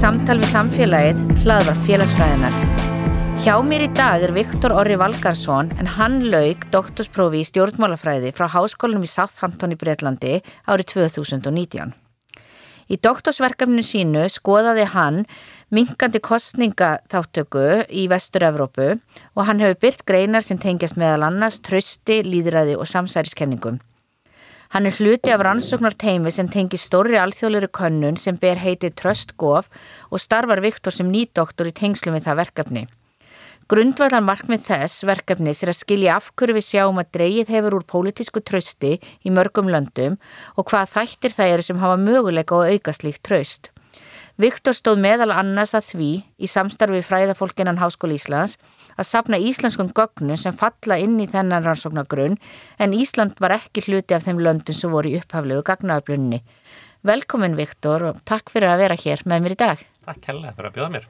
Samtal við samfélagið, hlaðvarp félagsfræðinar. Hjá mér í dag er Viktor Orri Valgarsson en hann laug doktorsprófi í stjórnmálafræði frá háskólanum í Southampton í Breitlandi árið 2019. Í doktorsverkefninu sínu skoðaði hann minkandi kostningaþáttöku í Vestur-Evrópu og hann hefur byrt greinar sem tengjast meðal annars trösti, líðræði og samsæriskenningum. Hann er hluti af rannsóknar teimi sem tengir stóri alþjóðleiri könnun sem ber heitið Tröst Gof og starfar Viktor sem nýdoktor í tengslu með það verkefni. Grundvallar markmið þess verkefnis er að skilja af hverju við sjáum að dreyið hefur úr pólitísku trösti í mörgum löndum og hvað þættir það eru sem hafa möguleika og auka slíkt tröst. Viktor stóð meðal annars að því í samstarfi fræðafólkinan Háskóli Íslands að sapna íslenskum gögnum sem falla inn í þennan rannsóknargrunn en Ísland var ekki hluti af þeim löndum sem voru í upphaflegu gagnaöflunni. Velkomin Viktor og takk fyrir að vera hér með mér í dag. Takk hella fyrir að bjóða mér.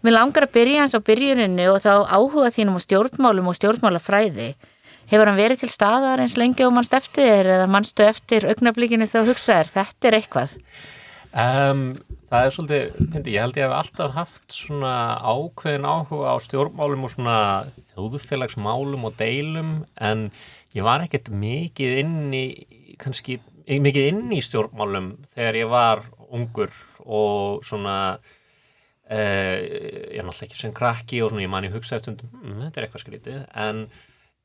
Mér langar að byrja hans á byrjuninni og þá áhuga þínum á stjórnmálum og stjórnmálafræði. Hefur hann verið til staðar eins lengi og mannst eftir eða mannstu eftir augnablíkinu þá hugsaður þetta er eitthvað? Um, það er svolítið, hindi, ég held ég hef alltaf haft svona ákveðin áhuga á stjórnmálum og svona þjóðufélagsmálum og deilum en ég var ekkert mikið inn í, kannski mikið inn í stjórnmálum þegar ég var ungur og svona uh, ég er náttúrulega ekki sem krakki og svona ég man ég hugsaði stundum, hm, þetta er eitthvað skrítið en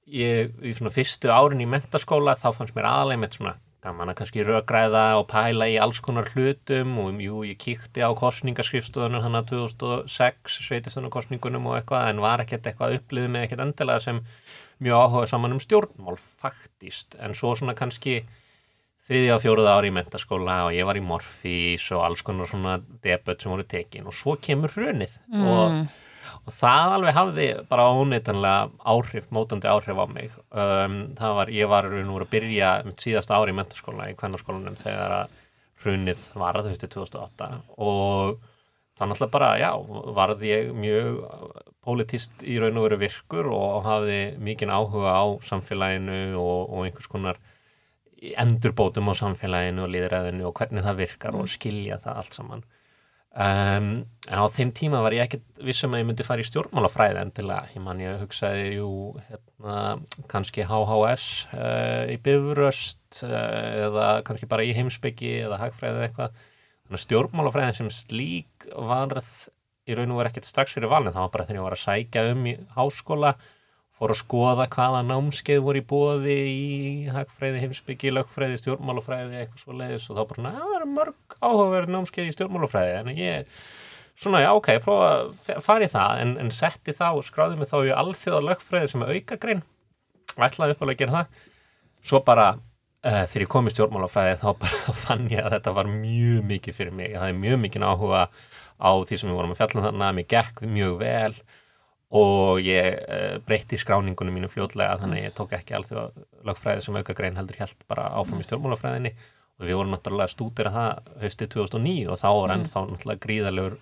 ég, í svona fyrstu árin í mentaskóla þá fannst mér aðlega með svona gaman að kannski röggræða og pæla í alls konar hlutum og jú, ég kíkti á kostningarskrifstofunum þannig að 2006 sveitistunarkostningunum og eitthvað en var ekkert eitthvað upplið með ekkert endilega sem mjög áhuga saman um stjórnmál faktist, en svo svona kannski þriði á fjóruða ári í mentaskóla og ég var í Morfís og alls konar svona debut sem voru tekin og svo kemur hrunið mm. og og það alveg hafði bara óneitanlega áhrif, mótandi áhrif á mig. Um, það var, ég var nú að byrja mitt síðasta ári í mentarskóla í kvennarskólanum þegar að hrunið var að þú veist 2008 og þannig að bara, já, varði ég mjög politist í raun og veru virkur og hafði mikinn áhuga á samfélaginu og, og einhvers konar endurbótum á samfélaginu og líðræðinu og hvernig það virkar og skilja það allt saman Um, en á þeim tíma var ég ekkert vissum að ég myndi fara í stjórnmálafræði endilega, ég man ég hugsaði jú, hérna, kannski HHS uh, eh, í bifröst uh, eða kannski bara í heimsbyggi eða hagfræði eða eitthvað. Þannig að stjórnmálafræðin sem slík varð í raun og verið ekkert strax fyrir valin, það var bara þegar ég var að sækja um í háskóla fór að skoða hvaða námskeið voru í bóði í hagfræði, heimsbyggi, lögfræði, stjórnmálafræði eitthvað svo leiðis og þá bara, það er mörg áhugaverð námskeið í stjórnmálafræði. En ég, svona, já, ok, prófa að í það, en, en setti það og skráði mig þá í alþjóða lögfræði sem er aukagrein. Og ætlaði upp alveg að gera það. Svo bara, uh, þegar ég kom í stjórnmálafræði þá bara fann ég að þetta var mjög mikið fyrir mig, það er mjög mikið áhuga á því sem við vorum að fjalla um þarna, mér gekk mjög vel og ég uh, breytti skráningunum mínu fljóðlega þannig að ég tók ekki alltaf lögfræði sem auka grein heldur helt bara áfram í stjórnmálafræðinni. Og við vorum náttúrulega að stúdira það höstið 2009 og þá var ennþá náttúrulega gríðalegur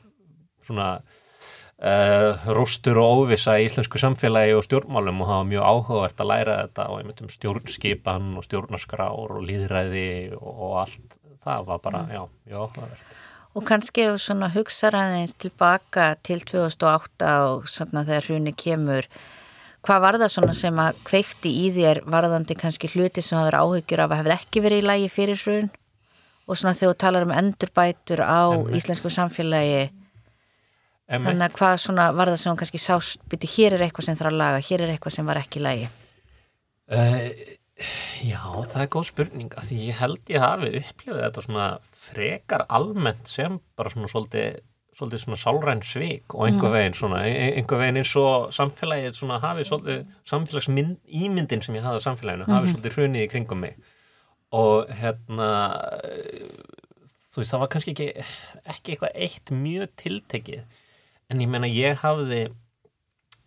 svona uh, rústur og óvisa í íslensku samfélagi og stjórnmálum og það var mjög áhugavert að læra þetta og myndi um stjórnskipan og stjórnarskrár og líðræði og allt. Það var bara, mm. já, mjög áhugavert Og kannski ef svona hugsaðaðeins tilbaka til 2008 og svona þegar hruni kemur, hvað var það svona sem að kveikti í þér varðandi kannski hluti sem það verið áhyggjur af að hefði ekki verið í lægi fyrir hrun og svona þegar þú talar um endurbætur á Emme. íslensku samfélagi, Emme. þannig að hvað svona var það sem hún kannski sást, byrju hér er eitthvað sem þarf að laga, hér er eitthvað sem var ekki í lægi? Uh, já, það er góð spurning, af því ég held ég hafi upplifið þetta svona frekar almennt sem bara svona svolítið svolítið svona sálræn svik og einhver veginn svona, ein- einhver veginn eins og samfélagið svona hafi svolítið samfélagsímyndin sem ég hafði á samfélaginu hafi svolítið hrunið í kringum mig. Og hérna þú veist, það var kannski ekki ekki eitthvað eitt mjög tiltekið en ég meina ég hafði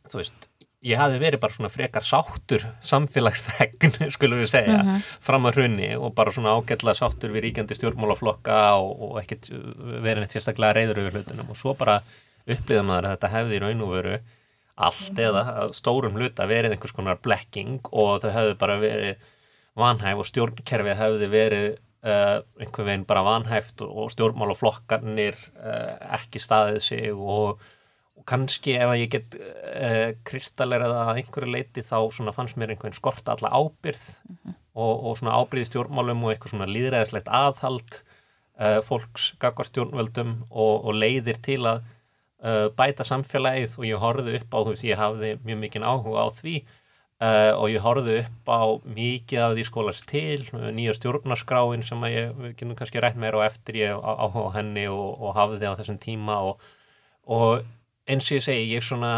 þú veist, ég hafði verið bara svona frekar sáttur samfélagsþegn skulum við segja, fram að hrunni og bara svona ágætlega sáttur við ríkjandi stjórnmálaflokka og, og ekkert verið neitt sérstaklega reyður yfir hlutunum. Og svo bara upplýða maður að þetta hefði í raun og veru allt eða stórum hluta verið einhvers konar blekking og þau hefði bara verið vanhæf og stjórnkerfið hefði verið uh, einhver veginn bara vanhæft og, og stjórnmálaflokkarnir uh, ekki staðið sig og, og kannski ef að ég get uh, kristallerað að einhverju leiti þá fannst mér einhvern skort alla ábyrð og, og svona ábyrð í stjórnmálum og eitthvað svona líðræðislegt aðhald uh, fólks gagvar stjórnvöldum og, og leiðir til að uh, bæta samfélagið og ég horfði upp á þú veist ég hafði mjög mikinn áhuga á því og ég horfði upp á mikið af því skólast til, nýja stjórnarskráin sem að ég, við getum kannski rætt meira á eftir ég á- á henni og, og hafði á þessum tíma og, og eins og ég segi, ég svona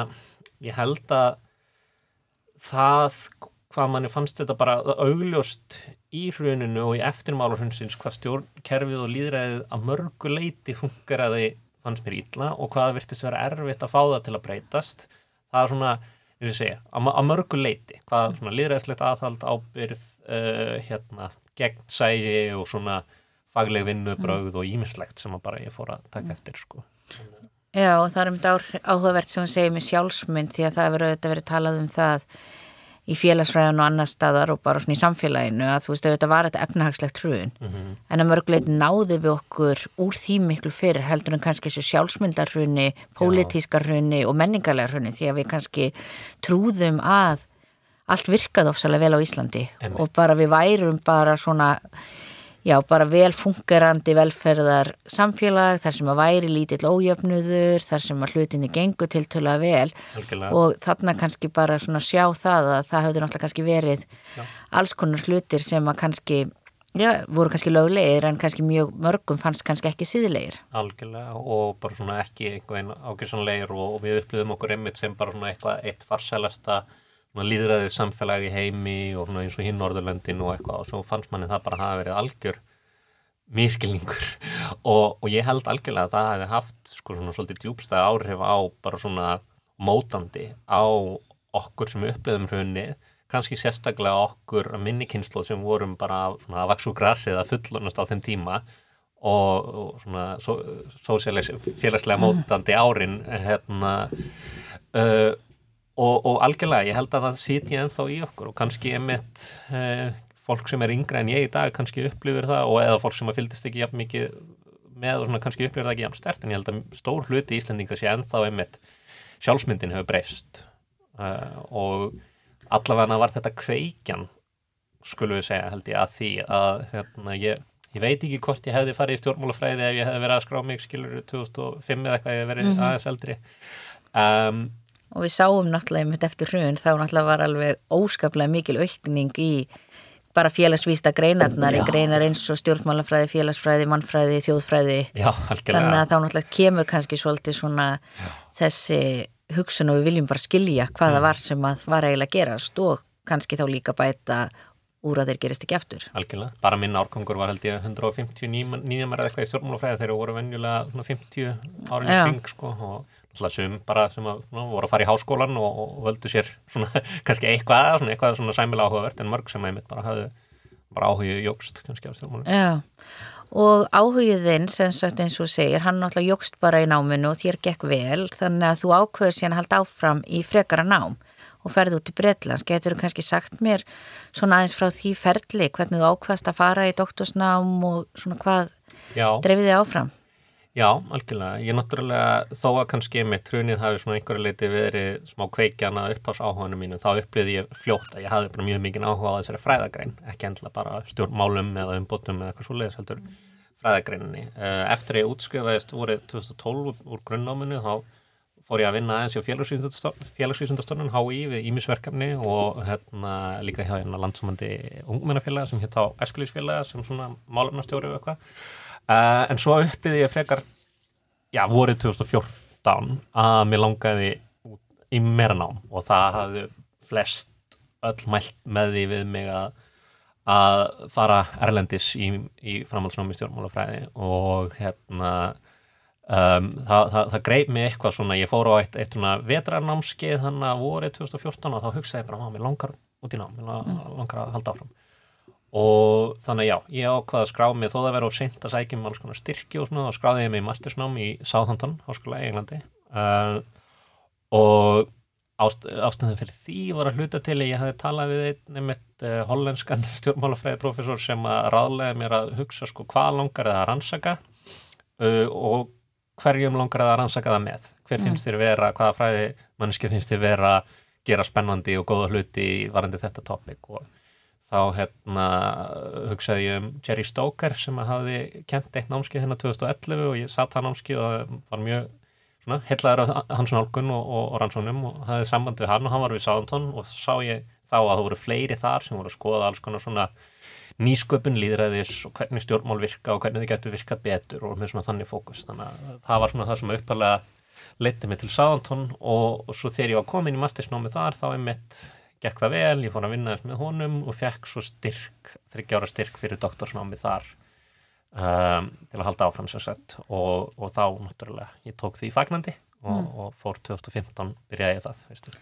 ég held að það hvað manni fannst þetta bara augljóst í hruninu og í eftirmála hrunsins hvað stjórnkerfið og líðræðið að mörgu leiti funkaraði fannst mér illa og hvað virtist vera erfitt að fá það til að breytast það er svona, eins og ég segja, að, að mörgu leiti hvað svona líðræðislegt aðhald ábyrð uh, hérna, gegnsægi og svona fagleg vinnubrögð og ímislegt sem að bara ég fór að taka eftir sko. Já, og það er þetta áhugavert sem hún segir með sjálfsmynd því að það hefur auðvitað verið talað um það í félagsfræðan og annar staðar og bara svona í samfélaginu að þú veist auðvitað var þetta efnahagslegt hrun. Mm en að mörguleit náði við okkur úr því miklu fyrir heldur en kannski þessu sjálfsmyndarhruni, pólitískarhruni og menningarlegarhruni því að við kannski trúðum að allt virkaði ofsalega vel á Íslandi. Einmitt. og bara við værum bara svona já, bara vel fungerandi velferðar samfélag þar sem að væri lítill ójöfnuður þar sem að hlutinni gengur tiltölulega vel. Algjörlega. Og þarna kannski bara svona sjá það að það höfður náttúrulega kannski verið Já. alls konar hlutir sem að kannski já, voru kannski löglegir en kannski mjög mörgum fannst kannski ekki síðlegir algjörlega og bara svona ekki einhvern ákjössanleir og, og við upplýðum okkur einmitt sem bara svona eitthvað eitt farsælasta líðræðið samfélagi heimi og eins og hinn Norðurlöndin og eitthvað og svo fannst manni það bara hafa verið algjör miskilningur og, og ég held algjörlega að það hefði haft sko svona svolítið djúbstæð áhrif á bara svona mótandi á okkur sem upplýðum hrunni kannski sérstaklega okkur að minni kynslu sem vorum bara svona að vaksa úr grasið að fullunast á þeim tíma og, og svona so, félagslega mótandi árin hérna uh, og, og algjörlega ég held að það sitja ennþá í okkur og kannski emitt uh, fólk sem er yngra en ég í dag kannski upplifir það og eða fólk sem að fylgdist ekki jafn mikið með og svona kannski upplifir það ekki jafn stert en ég held að stór hluti Íslendinga sé ennþá emitt sjálfsmyndin hefur breyst. Uh, og allavega var þetta kveikjan skulum við segja held ég að því að hérna, ég, ég veit ekki hvort ég hefði farið í stjórnmálafræði ef ég hefði verið að skrá mig skilur 2005 eða eitthvað hefði verið aðeins eldri. Um, og við sáum náttúrulega einmitt eftir hrun þá náttúrulega var alveg óskaplega mikil aukning í bara félagsvísta greinarnar í Já. greinar eins og stjórnmálafræði, félagsfræði, mannfræði, þjóðfræði já, algjörlega þannig að þá náttúrulega kemur kannski svolítið svona þessi hugsun og við viljum bara skilja hvað Mm. var sem að var eiginlega að gerast og kannski þá líka bæta úr að þeir gerist ekki aftur algjörlega, bara minn árgangur var held ég 150 nýjumar eða eitthvað í stjórnmálafræði þegar voru venjulega svona 50 árin í Já. kring sko og sum bara sem að ná, voru að fara í háskólan og, og völdu sér svona kannski eitthvað, svona eitthvað svona sæmilega áhugavert en mörg sem einmitt bara hafðu bara áhugi jógst kannski á stjórnmálum. Já, og áhugiðinn sem sagt eins og segir, hann náttúrulega jógst bara í náminu og þér gekk vel þannig að þú ákveður síðan að halda áfram í frekara nám og ferði út í Bretlands. Getur þú kannski sagt mér svona aðeins frá því ferli, hvernig þú ákveðast að fara í doktorsnám og svona hvað þið áfram já, algjörlega ég náttúrulega, þó að kannski einmitt hrunið hafi svona einhverju leiti verið smá kveikjana upphás áhuganum mínu, þá upplýði ég fljótt að ég hafði bara mjög mikið áhuga á þessari fræðagrein ekki endilega bara stjórnmálum eða umbótum eða eitthvað svo leiðis heldur fræðagreininni. Eh, Eftir ég útskrifaðist vorið 2012 úr grunnnáminu þá fór ég að vinna aðeins hjá félagsvísundastofnun HÍ við ímisverkefni og hérna líka hjá hérna landsamandi ungmennafélaga sem hétt á Eskulísfélaga sem svona málefnastjóri og eitthvað. Uh, en svo uppið ég frekar já, vorið 2014 að mér langaði í meira nám. Og það hafði flest öll mælt með því við mig að að fara erlendis í, í framhaldsnámi stjórnmálafræði. Og hérna um, það, það, það greið mig eitthvað svona, ég fór á eitt, eitt svona vetrarnámskeið þannig að vorið 2014 og þá hugsaði ég bara, mér langar út í nám, mér langar að halda áfram og þannig já, ég ákvaði að skrá mig þó það verið á seint að sækja með alls konar styrki og svona, þá skráði ég mig í mastersnám í Southampton, háskóla í Englandi uh, og ást, ástæðin fyrir því var að hluta til ég hafði talað við einn nefnitt uh, hollenskan stjórnmálafræðiprofessor sem að ráðlega mér að hugsa sko hvað langar það að rannsaka uh, og hverjum langar það að rannsaka það með hver mm. finnst þér vera, hvaða fræði manneski finnst þér vera gera spennandi og góða hluti varandi þetta topic og þá hérna hugsaði ég um Jerry Stoker sem hafði kent eitt námskið hérna 2011 og ég satt það námskið og það var mjög svona hellaður af hans nálgun og, og, og rannsónum og hafði samband við hann og hann var við Sáðantón og sá ég þá að það voru fleiri þar sem voru að skoða alls konar svona nýsköpun líðræðis og hvernig stjórnmál virka og hvernig þið getur virkað betur og með svona þannig fókus. Þannig að það var svona það sem uppalega leytið mig til Sáðantón og, og svo þegar ég var komin í mastersnámi þar þá er mitt gekk það vel, ég fór að vinna þess með honum og fekk svo styrk, þryggjára styrk fyrir doktorsnámi þar um, til að halda áfram sér sett og, og þá náttúrulega ég tók því fagnandi og, mm. og fór 2015 byrjaði ég það veistu.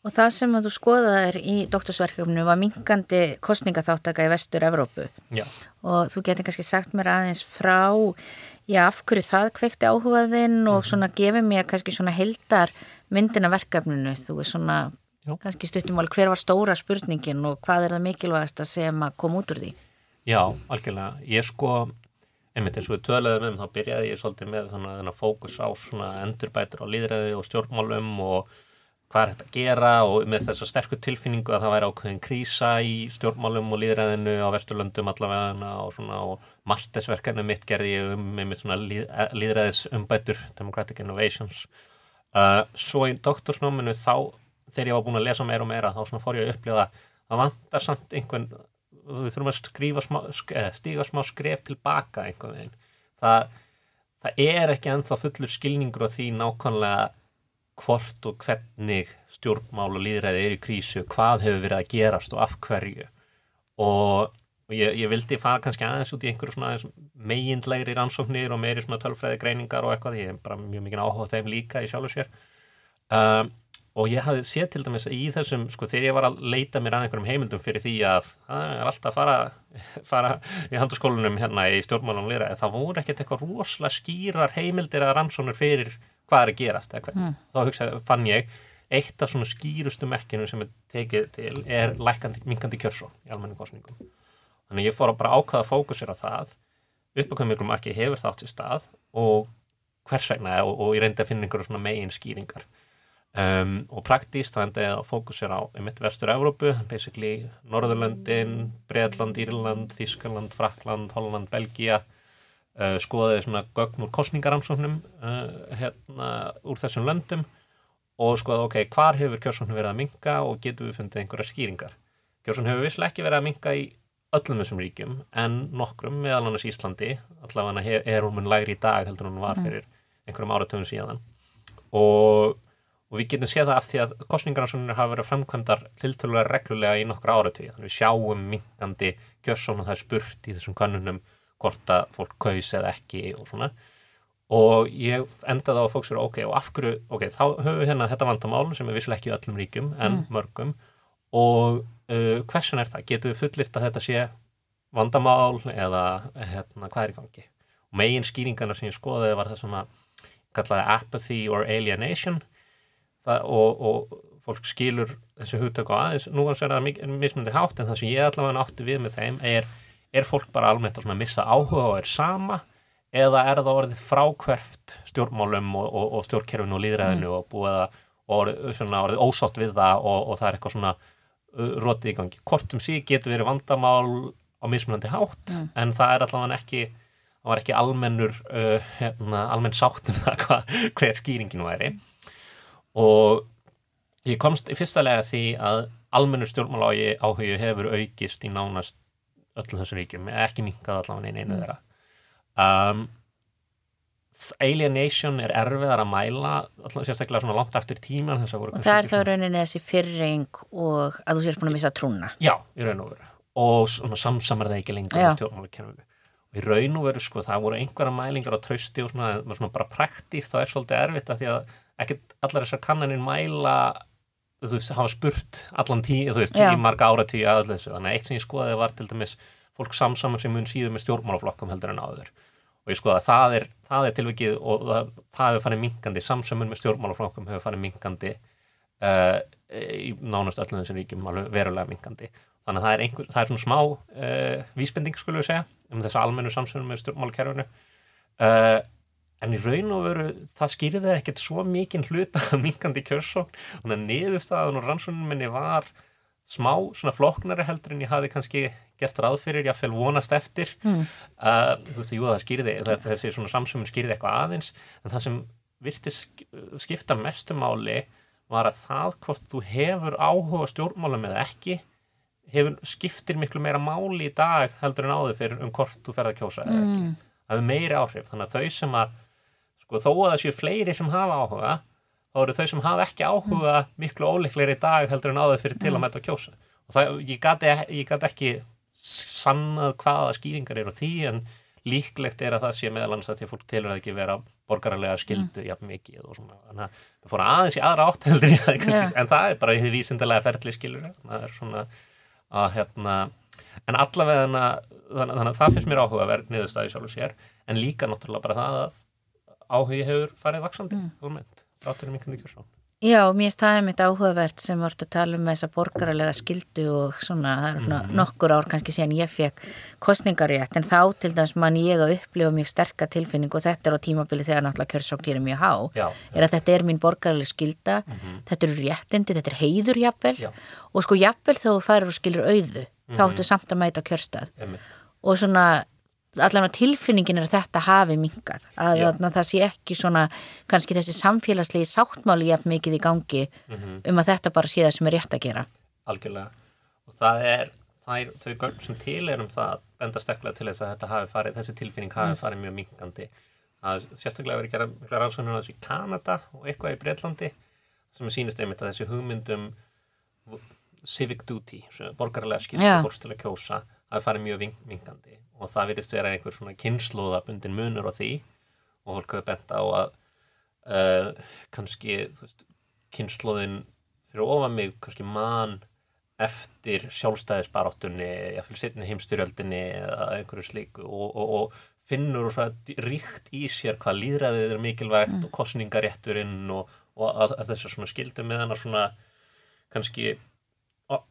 Og það sem að þú skoðaðir í doktorsverkefnu var minkandi kostningaþáttaka í vestur Evrópu Já. og þú getur kannski sagt mér aðeins frá já, af hverju það kveikti áhugaðinn og mm -hmm. svona gefið mér kannski svona heldar myndina verkefninu, þú er svona. Kannski stuttum alveg hver var stóra spurningin og hvað er það mikilvægast að sem að koma út úr því? Já, algjörlega. Ég sko, einmitt eins og við töluðum um, þá byrjaði ég svolítið með þannig að fókus á svona endurbætur á líðræði og stjórnmálum og hvað er þetta að gera og með þessa sterkur tilfinningu að það væri ákveðin krísa í stjórnmálum og líðræðinu á Vesturlöndum allavega og svona og marstesverkanu mitt gerði ég um með svona líð, líðræðis umbætur, Democratic Innovations. Uh, svo í doktorsnáminu þá þegar ég var búin að lesa meira og meira þá svona fór ég að upplifa að vantar samt einhvern við þurfum að skrifa smá, stíga smá skref tilbaka einhvern veginn. Það, það er ekki enþá fullur skilningur á því nákvæmlega hvort og hvernig stjórnmál og líðræði er í krísu, hvað hefur verið að gerast og af hverju. Og, og ég, ég vildi fara kannski aðeins út í einhverju svona meginlegri rannsóknir og meiri svona tölfræði greiningar og eitthvað, ég er bara mjög mikið áhuga þeim líka í sjálf og sér. Um, og ég hafði séð til dæmis í þessum, sko, þegar ég var að leita mér að einhverjum heimildum fyrir því að það er alltaf að fara, fara í handurskólunum hérna í stjórnmálum lýra, það voru ekkert eitthvað rosalega skýrar heimildir að rannsónur fyrir hvað er að gerast, mm. þá hugsaði, fann ég eitt af svona skýrustu merkinu sem er tekið til er lækandi, minkandi kjörsó í almenning kostningum þannig ég fór að bara ákvaða fókusir á það uppakvæmjörgum ekki hefur þátt í stað og hvers vegna og, og ég reyndi að finna einhverju svona megin skýringar Um, og praktíst þá endaði að fókusera á einmitt vestur-Európu, basically Norðurlöndin, Breitland, Írland Þískaland, Frakland, Holland, Belgia uh, skoðaði svona gögn úr kostningaransóknum uh, hérna úr þessum löndum og skoðaði ok, hvar hefur kjörsóknum verið að minka og getur við fundið einhverja skýringar kjörsóknum hefur visslega ekki verið að minka í öllum þessum ríkjum en nokkrum meðal annars Íslandi, allavega er hún mun lægri í dag heldur hún var mm. fyrir einhverjum áratöfum síðan og og við getum séð það af því að kostningarnarsonir hafa verið framkvæmdar tiltölulega reglulega í nokkru áratögi þannig við sjáum minkandi kjörsson og það er spurt í þessum kannunum hvort að fólk kaus eða ekki og svona og ég endaði á að fólk sér ok, og af hverju, ok, þá höfum við hérna þetta vandamál sem er visslega ekki í öllum ríkum en mm. mörgum og uh, hversun er það? Getur við fullirt að þetta sé vandamál eða hérna, hvað er í gangi? Og megin skýringarna sem ég skoðaði var það svona kallaði apathy or alienation það, og, og fólk skilur þessu hugtöku aðeins, nú er það mismundi hátt en það sem ég allavega átti við með þeim er, er fólk bara almennt að missa áhuga og er sama eða er það orðið frákverft stjórnmálum og, og, og stjórnkerfinu og líðræðinu mm. og búið að orðið, ósátt við það og það er eitthvað svona rótið í gangi. Kortum síg getur verið vandamál á mismunandi hátt mm. en það er allavega ekki það var ekki almennur uh, hérna, almenn sátt um það hva, hver skýringinu væri og ég komst í fyrsta lega því að almennu stjórnmálági áhugju hefur aukist í nánast öllu þessu ríkjum, ekki minkað allavega einu mm. þeirra. Um, alienation er erfiðar að mæla alltaf sérstaklega svona langt eftir tíma og það er þá rauninni þessi fyrring og að þú sér búin að missa trúna. Já, í raun og veru. Og samsamar það ekki lengur í stjórnmálakerfinu. Og í raun og veru sko það voru einhverja mælingar á trösti og svona, svona bara praktíst þá er svolítið erfitt að því að ekkert allar þessar kannaninn mæla þú veist, hafa spurt allan tíu, þú veist, Já. í marga áratíu að þessu, þannig að eitt sem ég skoðaði var til dæmis fólk samsaman sem mun síðu með stjórnmálaflokkum heldur en áður. Og ég skoða að það er, það er tilvikið og það, það hefur farið minkandi, samsamun með stjórnmálaflokkum hefur farið minkandi uh, í nánast öllum þessum ríkjum verulega minkandi þannig að það er, einhver, það er svona smá uh, vísbending skulle við segja um þessu almennu samsamun með stjórnmálakerfunu uh, en í raun og veru það skýrði ekkert svo mikinn hluta minkandi kjörsókn og þannig að niðurstaðun og rannsónum minni var smá svona floknari heldur en ég hafi kannski gert ráð fyrir, ég að fel vonast eftir mm. uh, þú veist, jú það skýrði þessi svona samsumum skýrði eitthvað aðeins en það sem virti skipta mestumáli var að það hvort þú hefur áhuga stjórnmálum eða ekki hefur, skiptir miklu meira máli í dag heldur en áður fyrir um hvort þú ferð að kjósa eða ekki. Mm. Það hefur meiri áhrif þannig að þau sem að sko þó að það séu fleiri sem hafa áhuga þá eru þau sem hafa ekki áhuga miklu óleikleiri í dag heldur en áður fyrir til að mæta að kjósa. Og það, ég gæti gat ekki sannað hvaða skýringar eru því en líklegt er að það sé meðal annars að því að fólk tilur að ekki vera borgarlega skildu jafn mikið og svona. Þannig að það fór aðeins í aðra átt heldur kannski, en það er bara í því vísindilega ferli skilur það er svona að hérna en allavega þannig, að það finnst mér áhuga að vera niðurstaði sjálf og sér en líka náttúrulega bara það að áhugi hefur farið vaksandi mm. almennt, átturinn minkandi kjörsón Já, mér staðið mitt áhugavert sem vart að tala um þessa borgaralega skildu og svona, það er mm. nokkur ár kannski síðan ég fekk kostningarétt en þá til dæmis mann ég að upplifa mjög sterka tilfinning og þetta er á tímabili þegar náttúrulega kjörsón gerir mjög há Já. er að þetta er mín borgaralega skilda mm -hmm. þetta eru réttindi, þetta er heiður jafnvel Já. og sko jafnvel þegar þú færir og skilur auðu, mm -hmm. þá mhm. áttu samt að mæta kjörstað og svona allan á tilfinningin er að þetta hafi mingað, að, að, að það sé ekki svona kannski þessi samfélagslegi sáttmáli jafn mikið í gangi mm -hmm. um að þetta bara sé það sem er rétt að gera. Algjörlega, og það er, það er þau gögn sem til er um það enda stekla til þess að þetta hafi farið þessi tilfinning hafi mm. farið mjög mingandi að sérstaklega verið gera mikla rannsóknir á þessu í Kanada og eitthvað í Breitlandi sem er sínist einmitt að þessi hugmyndum civic duty, borgarlega skilti fórst til að kjósa hafi farið mjög mingandi og það virðist vera einhver svona kynnslóðabundin munur á því. Og fólk hefur bent á að uh, kannski veist, kynnslóðin fyrir ofan mig kannski mann eftir sjálfstæðisbaráttunni fyrir setni heimstyrjöldinni eða einhverju slíku. Og, og, og finnur og svo ríkt í sér hvað líðræðið er mikilvægt mm. og kostningarétturinn og, og að, að þessar svona skildu með hann að svona kannski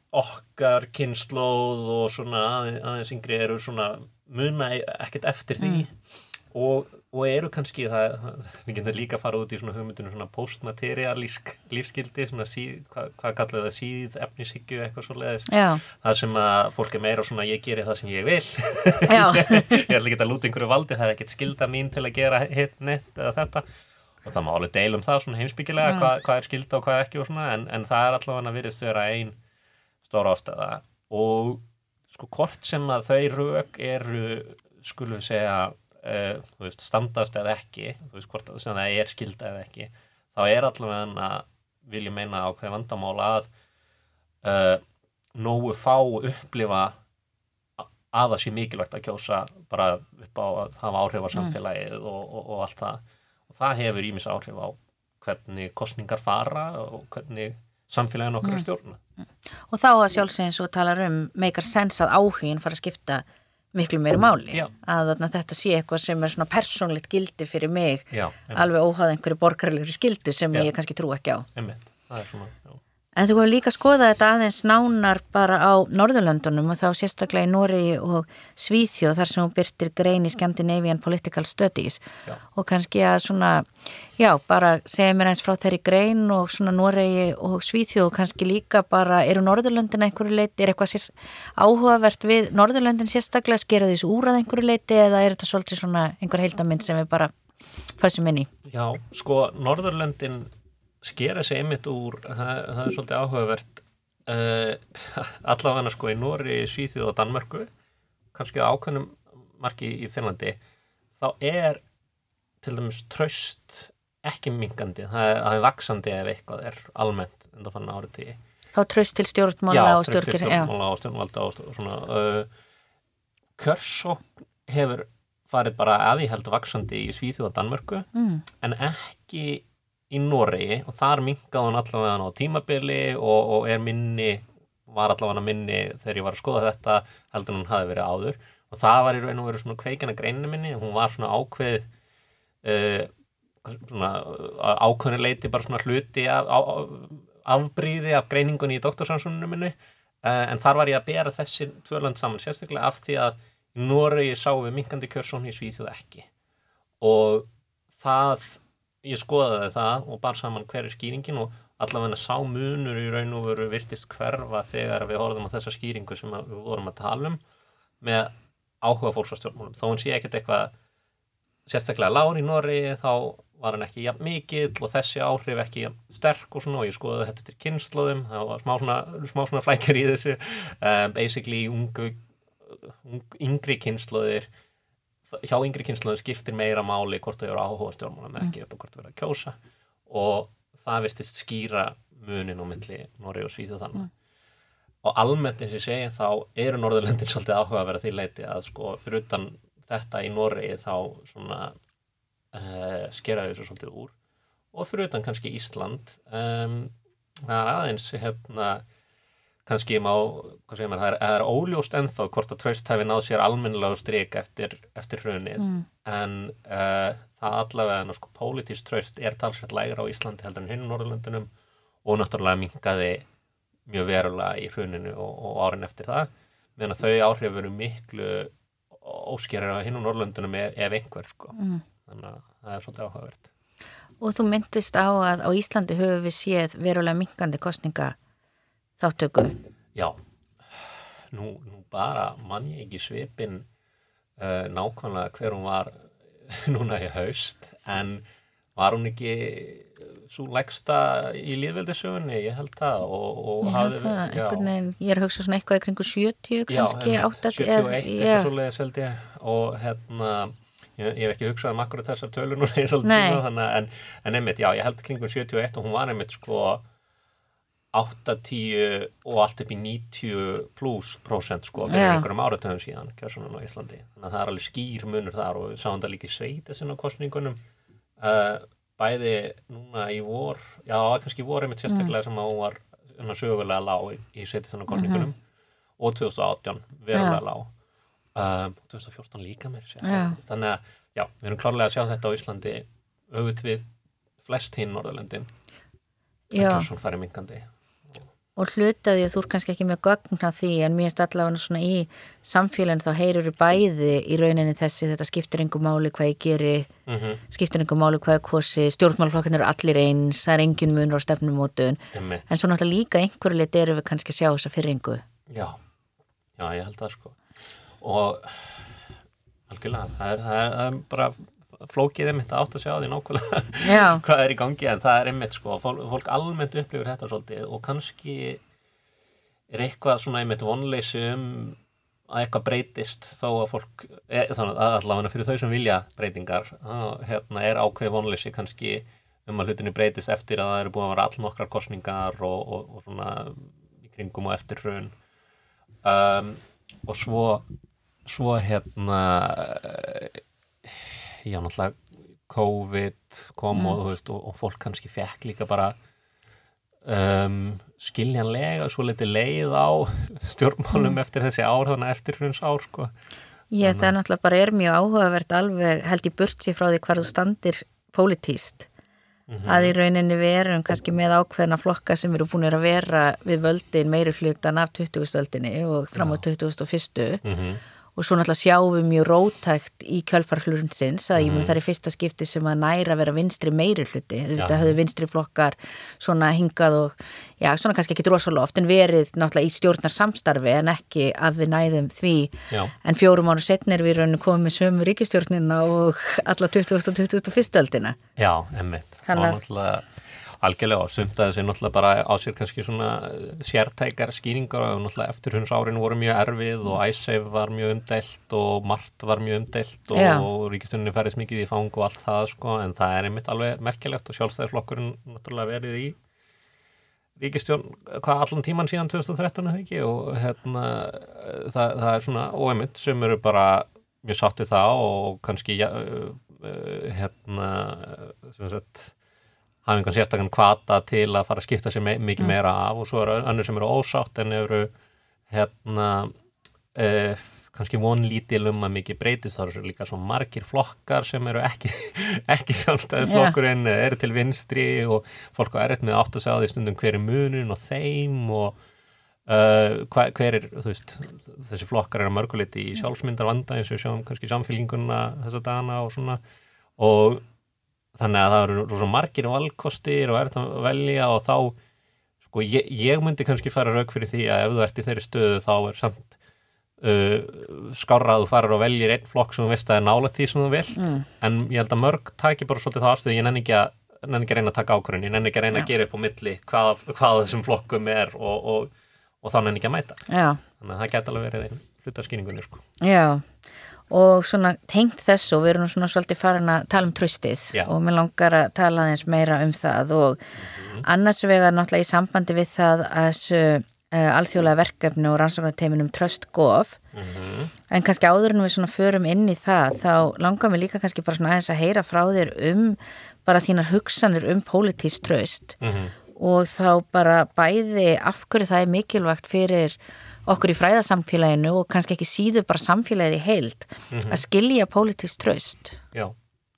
okkar kynnslóð og svona aðeins yngri eru svona muna ekkert eftir því. Mm. og, og eru kannski það, við getum líka að fara út í svona hugmyndunum svona postmaterialísk lífskildi, svona síð, hvað, hvað kallar það síð, efnishyggju, eitthvað svo leiðis það sem að fólk er meira svona ég gerir það sem ég vil. Ég ætla ekki að lúta einhverju valdi, það er ekkert skilda mín til að gera hitt, nett eða þetta. Og það má alveg deilum það svona heimsbyggilega mm. hvað, hvað er skilda og hvað ekki og svona en, en það er allavega að virðist vera einn stóra ástæða og sko hvort sem að þau rauk eru skulum við segja uh, veist, standast eða ekki veist, hvort sem það er skilda eða ekki þá er allavega að vilja meina á hvað vandamála að uh, nógu fá upplifa að það sé mikilvægt að kjósa bara upp á að hafa áhrif á mm. samfélagið mm. og, og, og allt það og það hefur ímis áhrif á hvernig kostningar fara og hvernig samfélagin okkar er stjórna. Og þá að sjálfsegin svo talar um meikar sens að áhugin fara að skipta miklu meiri máli Já. að þetta sé eitthvað sem er svona persónlitt gildi fyrir mig Já, alveg óháð einhverju borgarlegri skildu sem Já. ég kannski trú ekki á. Einmitt. Það er svona. En þú hefur líka skoðað þetta aðeins nánar bara á Norðurlöndunum og þá sérstaklega í Nóri og Svíþjóð þar sem hún byrtir grein í Scandinavian Political Studies já. og kannski að svona, já, bara segja mér eins frá þeirri grein og svona Nóri og Svíþjóð og kannski líka bara, eru Norðurlöndin einhverju leiti, er eitthvað sér, áhugavert við Norðurlöndin sérstaklega, skera þessu úr að einhverju leiti eða er þetta svolítið svona einhver heildamind sem við bara fæsum inn í? Já, sko, Norðurlöndin skera sig einmitt úr það, það er svolítið áhugavert uh, allavega sko í Nóri, Svíþjóð og Danmörku kannski ákveðnum marki í Finnlandi þá er til dæmis tröst ekki mingandi, það er, það er vaksandi ef eitthvað er almennt undan fann árið tíu Þá tröst til stjórnmála Já, og til stjórnir. Já, stjórnmála og stjórnvalda og svona uh, kjörsókn hefur farið bara að ég held vaksandi í Svíþjóð og Danmörku mm. en ekki í Noregi og þar minkaði hann allavega á tímabili og, og er minni var allavega minni þegar ég var að skoða þetta heldur hún hafi verið áður. Og það var í raun og veru svona kveikina greininu minni. Hún var svona ákveð uh, svona uh, ákveðinu leiti bara svona hluti af, af, afbríði af greiningunni í doktorsansoninu minni. Uh, en þar var ég að bera þessi tvöland saman sérstaklega af því að Noregi sáum við minkandi kjörsón í Svíþjóð ekki. Og það ég skoðaði það og bar saman hver er skýringin og allavega sá munur í raun og veru virtist hverfa þegar við horfðum á þessa skýringu sem við vorum að tala um með áhuga fólks á stjórnmálum. Þó hún sé ekkert eitthvað sérstaklega lágur í Nóri þá var hann ekki jafn mikill og þessi áhrif ekki sterk og svona og ég skoðaði þetta til kynnslóðum það var smá svona, smá svona flækjar í þessu. Uh, basically ungu, ung, yngri kynnslóðir hjá yngri kynnslóðum skiptir meira máli hvort þau eru áhuga á stjórnmálum ekki upp á hvort þau eru að kjósa. Og það virtist skýra munin á milli Nóri og Svíþjóð þannig og almennt eins og ég segi þá eru Norðurlöndin svolítið áhuga að vera því leiti að sko fyrir utan þetta í Noregi þá svona uh, skera þessu svolítið úr. Og fyrir utan kannski Ísland um, það er aðeins hérna kannski má, hvað segir maður, það er, er óljóst ennþá hvort að traust hafi náð sér almennilega strik eftir, eftir hrunið Mm. en uh, það allavega sko, pólitísk traust er talsvægt lægra á Íslandi heldur en hinn Norðurlöndunum og náttúrulega minkaði mjög verulega í hruninu og, og árin eftir það meðan þau áhrif veru miklu óskerir á hinn Norðurlöndunum ef, ef einhver sko Mm. þannig að það er svolítið áhugavert Og þú myndist á að á Íslandi höfum við séð verulega minkandi kostninga þáttöku. Já, nú, nú bara mann ég ekki svipin uh, nákvæmlega hver hún var núna í haust en var hún ekki svo lægsta í líðveldisögunni, ég held það og, og Ég held hafði- það, já. einhvern veginn, ég er að hugsa svona eitthvað kringu 70 kannski, Já, 8 71 eitthvað svo leiðis held ég. Og hérna ég, ég hef ekki hugsað um akkurat þessar að en, en einmitt, já, ég held kringum 71 og hún var einmitt sko 8, 10 og allt upp í 90 pluss prósent sko fyrir Já. einhverjum áratöðum síðan kjörsunum á Íslandi. Þannig að það er alveg skýr munur þar og við sáum það líka í sveita sinna kostningunum uh, bæði núna í vor já, kannski í vor einmitt sérstaklega sem að hún var sögulega lág í, í sveita sinna kostningunum og 2018 verulega Já. lág. Um, 2014 líka mér Já. þannig að já, við erum klárlega að sjá þetta á Íslandi auðvitað við flest hinn Já, ekki svona farið minkandi og hlutaði að þú er kannski ekki með gögn að því en mér erst allavega svona í samfélagin þá heyrir við bæði í rauninni þessi þetta skiptir einhver máli hvað ég geri mm skiptir einhver máli hvað ég kosi stjórnmálflokkin eru allir eins, það er engin munur á stefnumótun. -hmm. en svo náttúrulega líka einhverju lit eru við kannski að sjá þessa fyrringu já, já, ég held það sko. Og algjörlega, það er, það er, það er bara flókið einmitt að átt að sjá því nákvæmlega hvað er í gangi en það er einmitt sko, fólk, almennt upplifur þetta svolítið og kannski er eitthvað svona einmitt vonleysi um að eitthvað breytist þó að fólk, e, þannig að allavega fyrir þau sem vilja breytingar þá, hérna, er ákveð vonleysi kannski um að hlutinni breytist eftir að það eru búin að vera all nokkrar kostningar og, og, og svona í kringum og eftir hrun. Um, og svo svo hérna já náttúrulega COVID kom og, þú veist, og, og fólk kannski fekk líka bara um, skiljanlega svo litið leið á stjórnmálum eftir þessi ár þannig eftir hruns ár sko. ég, það náttúrulega bara er mjög áhugavert alveg held í burtsi frá því hvar þú standir pólitíst að í rauninni við erum kannski með ákveðna flokka sem eru búin að vera við völdin meiri hlutan af 20. öldinni og fram á 21. mm -hmm. Og svo náttúrulega sjáum við mjög rótækt í kjölfar hlunsins að ég mun það er fyrsta skipti sem að næra vera vinstri meiri hluti, þú veit að höfðu vinstri flokkar svona hingað og já, svona kannski ekki drosalega oft en verið náttúrulega í stjórnar samstarfi en ekki að við næðum því Já. en fjórum ára setna er við komið með sömu ríkistjórnina og alla 20. og 21. öldina Já, emmitt að- og náttúrulega Algjörlega og sumt að þessi náttúrulega bara á sér kannski svona eh, sértækar skýringar og náttúrulega eftirhunds árin voru mjög erfið og æsseif var mjög umdelt og margt var mjög umdelt og, og ríkistunni færðis mikið í fang og allt það sko en það er einmitt alveg merkilegt og sjálfstæðisflokkurinn náttúrulega verið í ríkistjórn hvað allan tíman síðan 2013 eða ekki? Og hérna það, það er svona óæmynd sem eru bara mjög sáttið það og kannski ja, hérna sem sagt hafa einhvern sérstakann kvata til að fara að skipta sér me mikið meira af og svo eru önnur sem eru ósátt en eru hérna uh, kannski vonlítil um að mikið breytist. Þá eru svo líka svo margir flokkar sem eru ekki, ekki sjálfstæði flokkurinn yeah. eru til vinstri og fólk á erfitt með átt að segja á því stundum hver er munin og þeim og uh, hva, hver er veist, þessi flokkar er að mörguleiti í sjálfsmyndar vanda eins og sjáum kannski samfélinguna þessa dana og svona. Og þannig að það eru rosa margir valkostir og erfitt að velja og þá sko ég, ég myndi kannski fara rauk fyrir því að ef þú ert í þeirri stöðu þá er samt Uh, skárra að þú farir og veljir einn flokk sem þú veist að er nálægt því sem þú vilt mm. en ég held að mörg taki bara svolítið þá afstöðu ég nenni ekki að, nenni ekki að reyna að taka ákvörðin ég nenni ekki að reyna Já. að gera upp á milli hvað, hvað þessum flokkum er og, og, og þá nenni ekki að mæta Já, þannig að það geta alveg verið einn hlutaskýningunni sko. já og svona tengt þessu og við erum svona svolítið farin að tala um tröstið Já. og mér langar að tala aðeins meira um það. Og annars vegar náttúrulega í sambandi við það að þessu uh, alþjóðlega verkefni og rannsóknarteiminum Trust Gov. En kannski áður en við svona förum inn í það þá langar mér líka kannski bara svona aðeins að heyra frá þér um bara þínar hugsanir um pólitísk tröst og þá bara bæði af hverju það er mikilvægt fyrir okkur í fræðasamfélaginu og kannski ekki síður bara samfélagið í heild að skilja pólitísk tröst Já,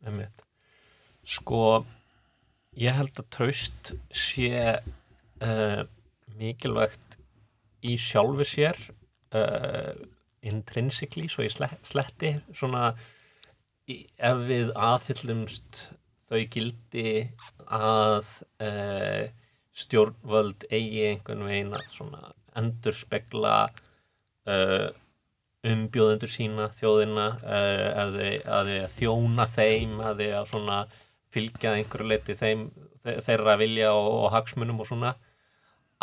einmitt. Sko ég held að traust sé uh, mikilvægt í sjálfu sér uh, intrinsically svo ég sle- sletti svona ef við aðhyllumst þau gildi að uh, stjórnvöld eigi einhvern veginn að svona endurspegla uh, umbjóðendur sína þjóðina uh, að, þau, að að þjóna þeim að þau að svona fylgja einhverju leiti þeim þe- þeirra vilja og, og hagsmunum og svona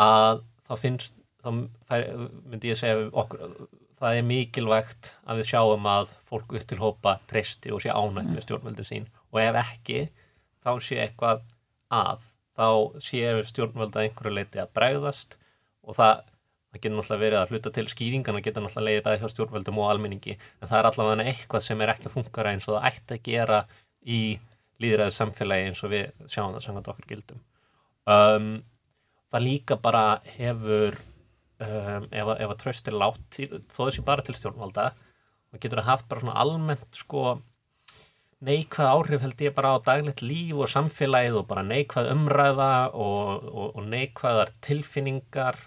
að þá finnst þá fær, myndi ég segja okkur það er mikilvægt að við sjáum að fólk upp til hópa treysti og sé ánægt með stjórnvöldin sín. Og ef ekki þá sé eitthvað að þá séu stjórnvöld að einhverju leiti að bregðast og það, það getur náttúrulega verið að hluta til skýringana getur náttúrulega leiðið bæði hjá stjórnvöldum og almenningi en það er allavega eitthvað sem er ekki að fungara eins og það ætti að gera í líðræðu samfélagi eins og við sjáum það samkvæmt okkur gildum. Um, það líka bara hefur um, ef, að- ef að tröst er látt þó þessi bara til stjórnvalda og getur það haft bara svona almennt sko neikvæð áhrif held ég bara á daglegt líf og samfélagið og bara neikvæð umræða og, og, og neikvæðar tilfinningar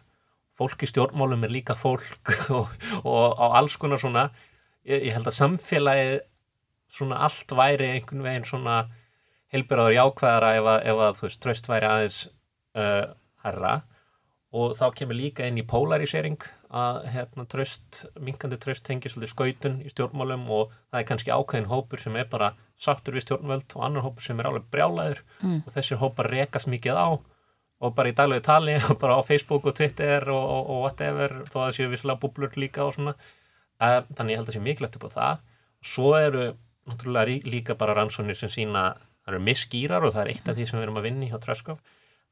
fólk í stjórnmálum er líka fólk og, og á alls konar svona. Ég, ég held að samfélagið svona allt væri einhvern veginn svona heilbyrðar jákvæðara ef að, ef að þú veist, tröst væri aðeins uh, herra og þá kemur líka inn í polarisering að hérna, tröst, minkandi tröst tengir svolítið skautun í stjórnmálum og það er kannski ákveðin hópur sem er bara sáttur við stjórnvöld og annar hópur sem er alveg brjálæður mm. og þessir hópar rekast mikið á og bara í daglegu tali og bara á Facebook og Twitter og, og, og whatever þó að það séu visslega búblur líka og svona. Uh, þannig ég held að sé mikilvægt upp á það. Svo eru náttúrulega líka bara rannsóknir sem sína það eru misskýrar og það er eitt af því sem við erum að vinna í hjá Tröskov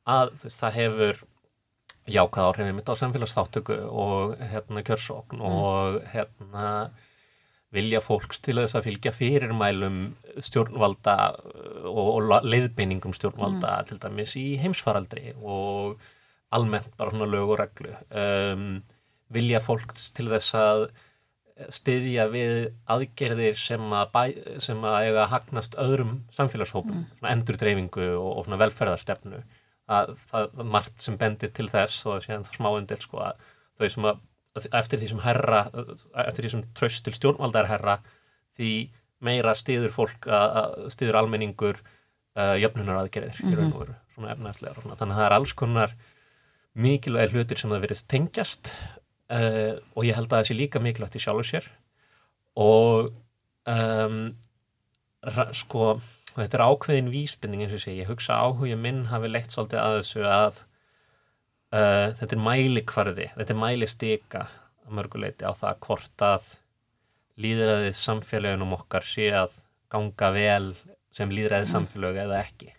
að það hefur jákvæð áhrifin mitt á samfélagsþáttöku og hérna kjörsókn og hérna vilja fólks til þess að fylgja fyrirmælum stjórnvalda og, og leiðbeiningum stjórnvalda til dæmis í heimsfaraldri og almennt bara svona lög og reglu. Um, vilja fólks til þess að styðja við aðgerðir sem að, bæ, sem að eiga að hagnast öðrum samfélagshópum, svona endurdreyfingu og, og svona velferðarstefnu. Að það er margt sem bendir til þess og síðan það smáundil sko að þau sem að eftir því sem herra eftir því sem tröst til stjórnvalda er herra því meira stiður fólk stiður almenningur uh, jöfnunar aðgerðir í raun og veru svona efnæðslegar og svona. Þannig að það er alls konar mikilvægi hlutir sem það verið tengjast uh, og ég held að það sé líka mikilvægt í sjálfu sér. Og um, sko og þetta er ákveðin vísbending eins og sé, ég hugsa áhuga minn hafi leitt svolítið að þessu að uh, þetta er mælikvarði, þetta er mælistika að mörguleiti á það hvort að líðræðið samfélagunum okkar sé að ganga vel sem líðræðið samfélög eða ekki.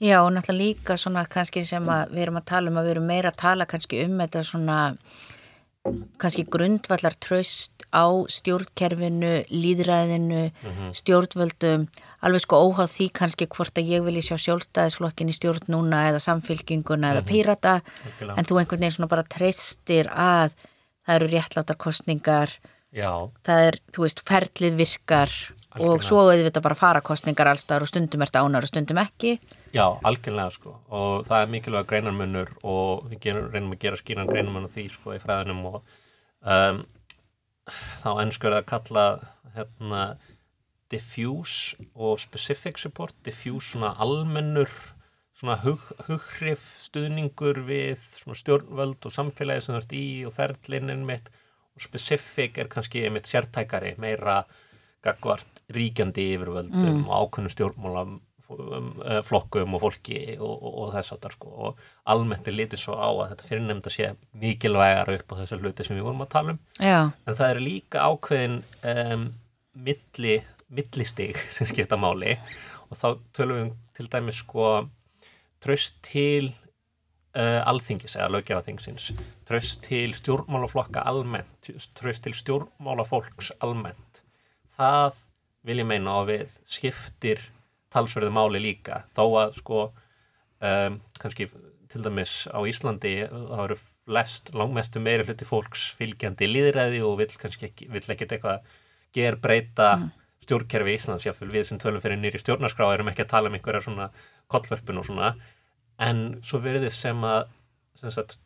Já og náttúrulega líka svona kannski sem að við erum að tala um að við erum meira að tala kannski um þetta svona kannski grundvallar tröst á stjórnkerfinu, líðræðinu, mm -hmm. stjórnvöldum, alveg sko óháð því kannski hvort að ég vilji sjá sjálfstæðisflokkin í stjórn núna eða samfylkinguna mm -hmm. eða mhm. pírata, Okkilega. en þú einhvern veginn svona bara treystir að það eru réttláttar kostningar, Já. það er, þú veist, ferlið virkar Algjörlega. og svo auðvitað bara fara kostningar allstaðar og stundum ert ánar og stundum ekki. Já, algjörlega sko og það er mikilvæg greinarmunur og við gerum, reynum að gera skýran greinarmun á því sko í fræðinum og um, þá ennskur að kalla hérna diffuse og specific support diffuse svona almennur svona hug, hughrif stuðningur við svona stjórnvöld og samfélagi sem þú ert í og ferðlinnin mitt og specific er kannski mitt sértækari meira gagvart ríkjandi yfirvöldum mm. og ákveðnu stjórnmála Um, eh, flokkum og fólki og, og, og þess það sko og almennt er litið svo á að þetta fyrirnefnd að sé mikilvægar upp á þessu hluti sem við vorum að tala um Já. en það er líka ákveðin um, milli, millistig sem skipta máli og þá tölum við til dæmis sko tröst til uh, alþingis eða lögjafaþingsins tröst til stjórnmálaflokka almennt tröst til stjórnmálafólks almennt. Það vil ég meina á við skiptir talsverðu máli líka. Þó að sko um, kannski til dæmis á Íslandi þá eru flest langmestu meiri hluti fólks fylgjandi líðræði og vill kannski ekki, vill ekkert eitthvað ger breyta mm. stjórnkerfi í Íslands. Jáfnvel við sem tölum fyrir nýri stjórnarskrá erum ekki að tala um einhverja svona kollverfun og svona en svo verður þið sem að sem sagt,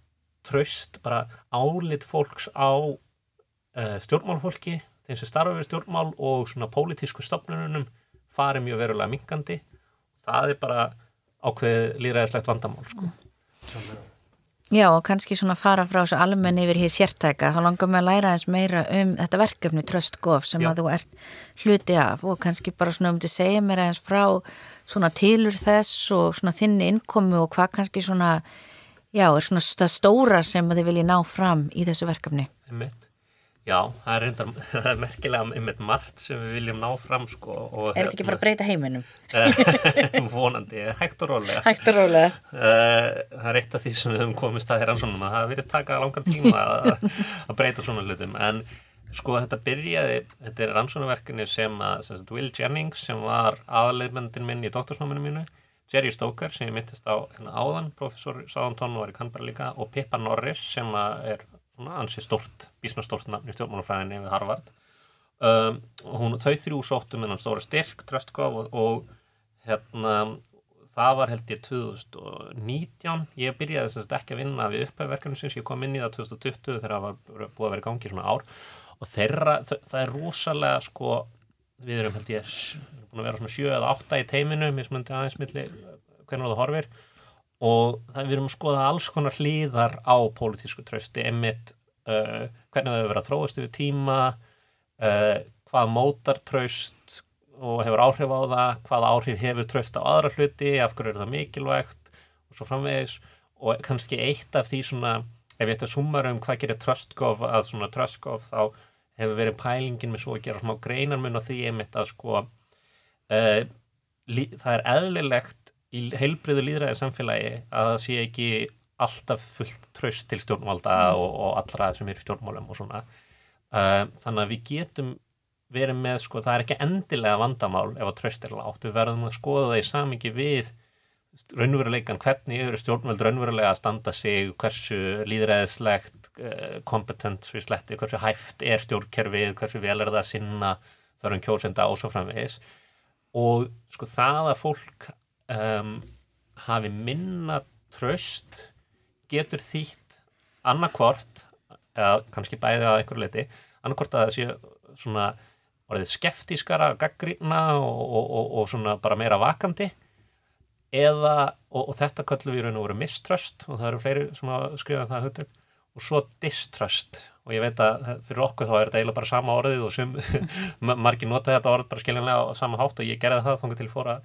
tröst bara álit fólks á uh, stjórnmálfólki þeim sem starfa við stjórnmál og svona pólitísku stopnunum farið mjög verulega minkandi það er bara ákveð líðræðislegt vandamál sko. Já og kannski svona fara frá þessu almenn yfir hér sértæka þá langar við að læra eins meira um þetta verkefni Tröstgof sem Já. að þú ert hluti af og kannski bara svona um til að segja mér eins frá svona tilur þess og svona þinni innkomi og hvað kannski svona Já, er svona stóra sem þið viljið ná fram í þessu verkefni. Einmitt. Já, það er, reyndar, það er merkilega einmitt margt sem við viljum ná fram sko. Er þetta ekki bara að breyta heiminum? Vonandi, hægt og rólega. Hægt og rólega. Eh, það er eitt af því sem við höfum komist að þér ansvonum að það verið taka langar tíma að, að breyta svona hlutum. En sko þetta byrjaði, þetta er ansvonaverkinni sem að sem sagt, Will Jennings sem var aðaleitmendin minn í doktorsnáminu mínu, Jerry Stoker sem ég myndist á hérna, áðan, professor Sáðantón var í Canberra líka og Pippa Norris sem er svona ansi stort, bísna stort nafn í stjórnmálafræðinni við Harvard. Um, hún, þau þrjú sóttu með hann stóra styrk, Tröstkov og, og hérna það var held ég 2019 ég byrjaði þess að ekki að vinna við upphæfverkefnum sem ég kom inn í það 2020 þegar það var búið að vera í gangi svona ár og þeirra, það, er rosalega sko, við erum held ég búin að vera svona 7 eða 8 í teiminu mismundi aðeins milli hvernig það horfir. Og það við erum að skoða alls konar hlýðar á pólitísku trösti emitt uh, hvernig það hefur verið að þróast yfir tíma uh, hvað mótar tröst og hefur áhrif á það hvað áhrif hefur tröst á aðra hluti af hverju er það mikilvægt og svo framvegis. Og kannski eitt af því svona ef ég ætti að summa um hvað gerir tröstgóf að svona tröstgóf þá hefur verið pælingin með svo að gera smá greinarmun og því emitt að sko uh, það er eðlilegt í heilbriðu líðræði samfélagi að það sé ekki alltaf fullt tröst til stjórnvalda mm. og, og allra sem er í stjórnmálum og svona uh, þannig að við getum verið með sko, það er ekki endilega vandamál ef að tröst er látt, við verðum að skoða það í samingi við raunveruleikan, hvernig eru stjórnvöld raunverulega að standa sig, hversu líðræðislegt, uh, kompetent svo í sletti, hversu hæft er stjórnkerfið hversu vel er það að sinna þar um kjósenda og svo framvegis. Og sko það að fólk um, hafi minna tröst getur þýtt annarkvort eða kannski bæði að einhverju leiti annarkvort að það sé svona orðið skeftískara, gaggrína og, og, og, og svona bara meira vakandi eða, og þetta kallum við raun og veru miströst og það eru fleiri sem skrifa það höfðu og svo diströst og ég veit að fyrir okkur þá er þetta eiginlega bara sama orðið og sem margir nota þetta orð bara skiljanlega á sama hátt og ég gerði það þángu til fóra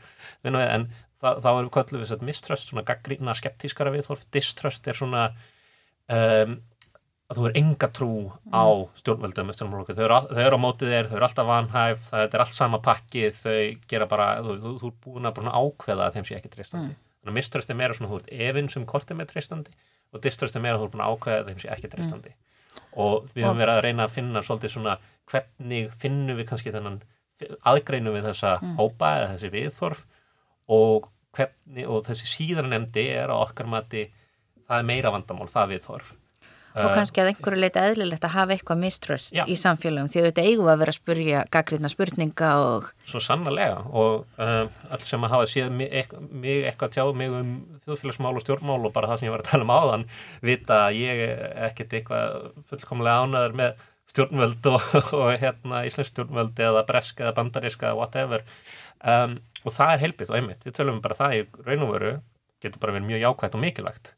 vinna við. En þá, þá erum við kvöldu við miströst, svona gaggrína skeptískara viðhorf, diströst er svona um, að þú er enga trú á stjórnvöldum þau eru, þau eru á mótið þér, þau eru alltaf vanhæf það er allt sama pakki þau gera bara, þú, þú, þú er búin að ákveða að þeim sé ekki tristandi mm. þannig að miströst er meira svona, þú veist, efinn sem kortið með tristandi og diströst er meira þú er búin að ákveða að þeim sé ekki tristandi mm. og við höfum verið að reyna að finna svolítið svona, hvernig finnum við kannski þennan aðgreinu við þessa mm. hópa eða þessi viðþorf og, hvernig, og þessi síðan nefndi er að okkar mati það er meira vandamál, það viðþorf og eh, kannski að einhverju leita eðlilegt að hafa eitthvað miströst í samfélagum því auðvitað eigum að vera að spurja gaggrínna spurninga og... Svo sannlega og um, alls sem að hafa séð mig, mig eitthvað tjáð mig um þjóðfélagsmál og stjórnmál og bara það sem ég var að tala um áðan vita að ég er ekkert eitthvað fullkomlega ánaður með stjórnvöld og, og hérna íslensk stjórnvöld eða bresk eða bandariska whatever. Um, og það er heilbigt og einmitt, við tölum bara það í raun og veru getur bara verið mjög jákvægt og mikilvægt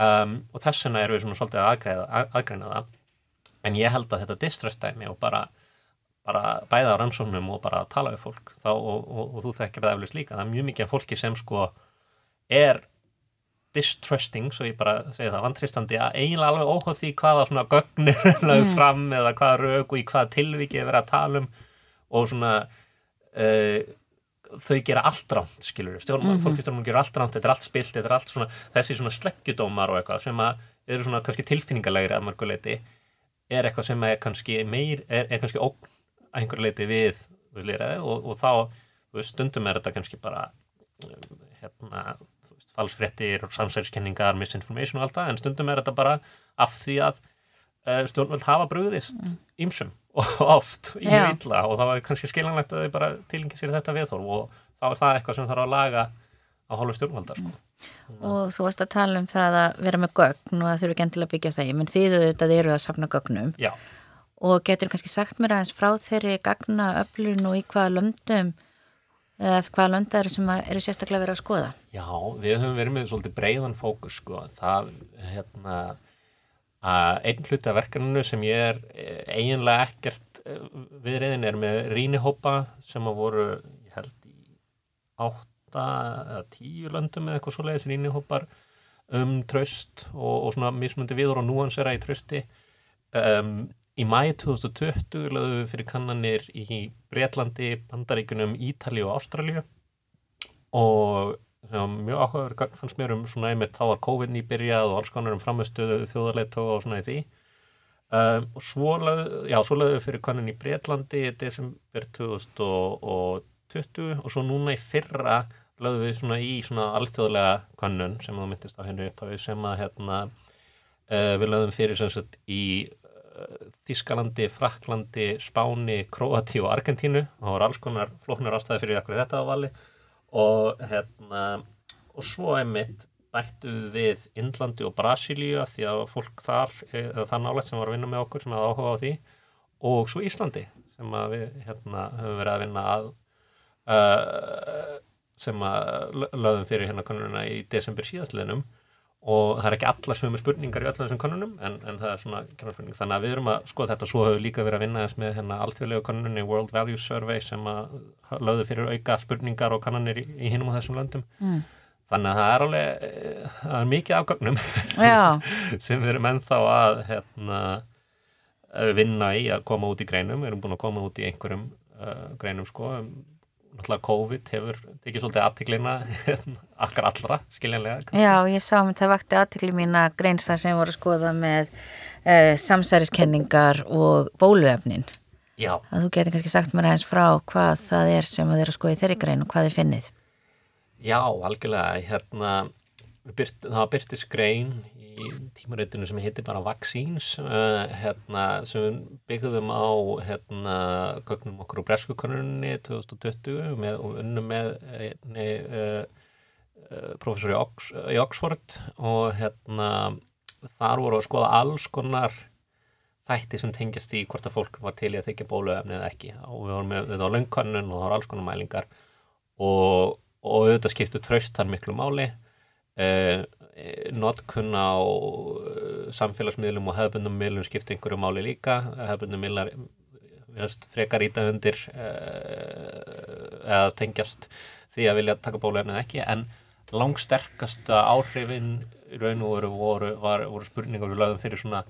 um, og þess vegna erum við svona svolítið aðgreina, aðgreina það. En ég held að þetta distressdæmi og bara, bara bæða á rannsóknum og bara tala við fólk þá, og, og, og þú þekkir það eflust líka. Það er mjög mikið af fólki sem sko er distrusting, svo ég bara segi það vantristandi að eiginlega alveg óhóð því hvaða svona gögnir mm. fram eða hvaða raug og í hvaða tilviki er verið að tala um. Og svona uh, þau gera allt ránt, skilur stjórnum, mm -hmm. fólkistjórnum gera allt ránt, þetta er allt spilt þetta er allt svona, þessi svona sleggjudómar og eitthvað sem að eru svona kannski tilfinningalegri að mörguleiti, er eitthvað sem er kannski meir, er, er kannski ógn að einhver leiti við, við lýraði og, og þá, stundum er þetta kannski bara hérna, falsfrettir og samsæðiskenningar misinformation og allt það, en stundum er þetta bara af því að uh, stjórnvöld hafa brúðist ímsum mm oft í mjög illa og það var kannski skiljanlegt að þau bara tilengi sér þetta viðþórf og þá er það eitthvað sem þarf að laga á hálfu stjórnvaldar sko. mm. og þú varst að tala um það að vera með gögn og það þurfu ekki endilega að byggja það menn þið auðvitað eru að safna gögnum Já. og getur kannski sagt mér aðeins frá þeirri gagna öflun og í hvaða löndum eða hvaða löndar sem eru sérstaklega verið að skoða Já, við höfum verið með svolítið breiðan fókus sko. það hérna að einn hluti af verkaninu sem ég er eh, eiginlega ekkert eh, viðriðin er með rínihópa sem að voru, ég held í átta eða tíu löndum eða eitthvað svo leiðis rínihópar um tröst og, og svona mismundi viður og núansera í trösti um, í mæi 2020 lögðu við fyrir kannanir í Breitlandi, Bandaríkunum, Ítali og Ástralju og mjög áhugaður fannst mér um svona einmitt þá var COVID nýbyrjað og alls konar um framistöðu þjóðarleitóa og svona í því. Um, og svo lögðu fyrir kannin í Breitlandi í desember 2020 og svo núna í fyrra lögðu við svona í svona alþjóðlega kannun sem þú myndist á hennu upphafi sem að hérna uh, við lögðum fyrir sem sagt í uh, Þískalandi, Fraklandi, Spáni, Kroati og Argentínu. Og það voru alls konar flóknar ástæði fyrir akkur þetta á vali og hérna og svo einmitt bættu við Indlandi og Brasilíu því að fólk þar, eða það nálega sem var að vinna með okkur sem hefði áhuga á því. Og svo Íslandi sem við hérna höfum verið að vinna að uh, sem að lögðum fyrir hérna konuna í desember síðastliðnum og það er ekki alla sömu spurningar í öllum þessum konunum en, en það er svona kennarspurning þannig að við erum að skoða þetta svo við líka verið að vinna þess með hérna alþjóðlegu konunni World Values Survey sem að lögðu fyrir auka spurningar og kannanir í, í hinum á þessum löndum. Mm. þannig að það er alveg eh, það er mikið afgögnum sem, sem við erum ennþá að hérna, vinna í að koma út í greinum. Við erum búin að koma út í einhverjum uh, greinum sko náttúrulega COVID hefur tekið svolítið aðtiklina akkar allra, skiljanlega kannski. Já, ég sá mér það vakti aðtikli mín að greinsa sem voru að skoða með uh, samsæriskenningar og bóluefnin Já. að þú getur kannski sagt mér aðeins frá hvað það er sem þeir að skoða í þeirri grein og hvað þið finnið Já, algjörlega hérna, það byrtist grein í tímaréttinu sem heitir bara Vaccines uh, hérna, sem byggðum á hérna, gögnum okkur úr breskukonunni 2020 með, og unnum með nei, uh, uh, professor í, Ox, í Oxford og hérna þar voru að skoða alls konar þætti sem tengjast í hvort að fólk var til í að þykja bóluefni eða ekki. Og við vorum með þetta á löngkonnun og það voru alls konar mælingar og, og auðvitað skiptu tröst þar miklu máli. Uh, notkun á samfélagsmiðlum og hefðbundum miðlum skipta einhverju máli líka. Hefðbundum miðlar frekar íta undir uh, eða tengjast því að vilja taka bólefnið ekki en langsterkasta áhrifin raun og veru voru, var, voru spurningar við lögum fyrir svona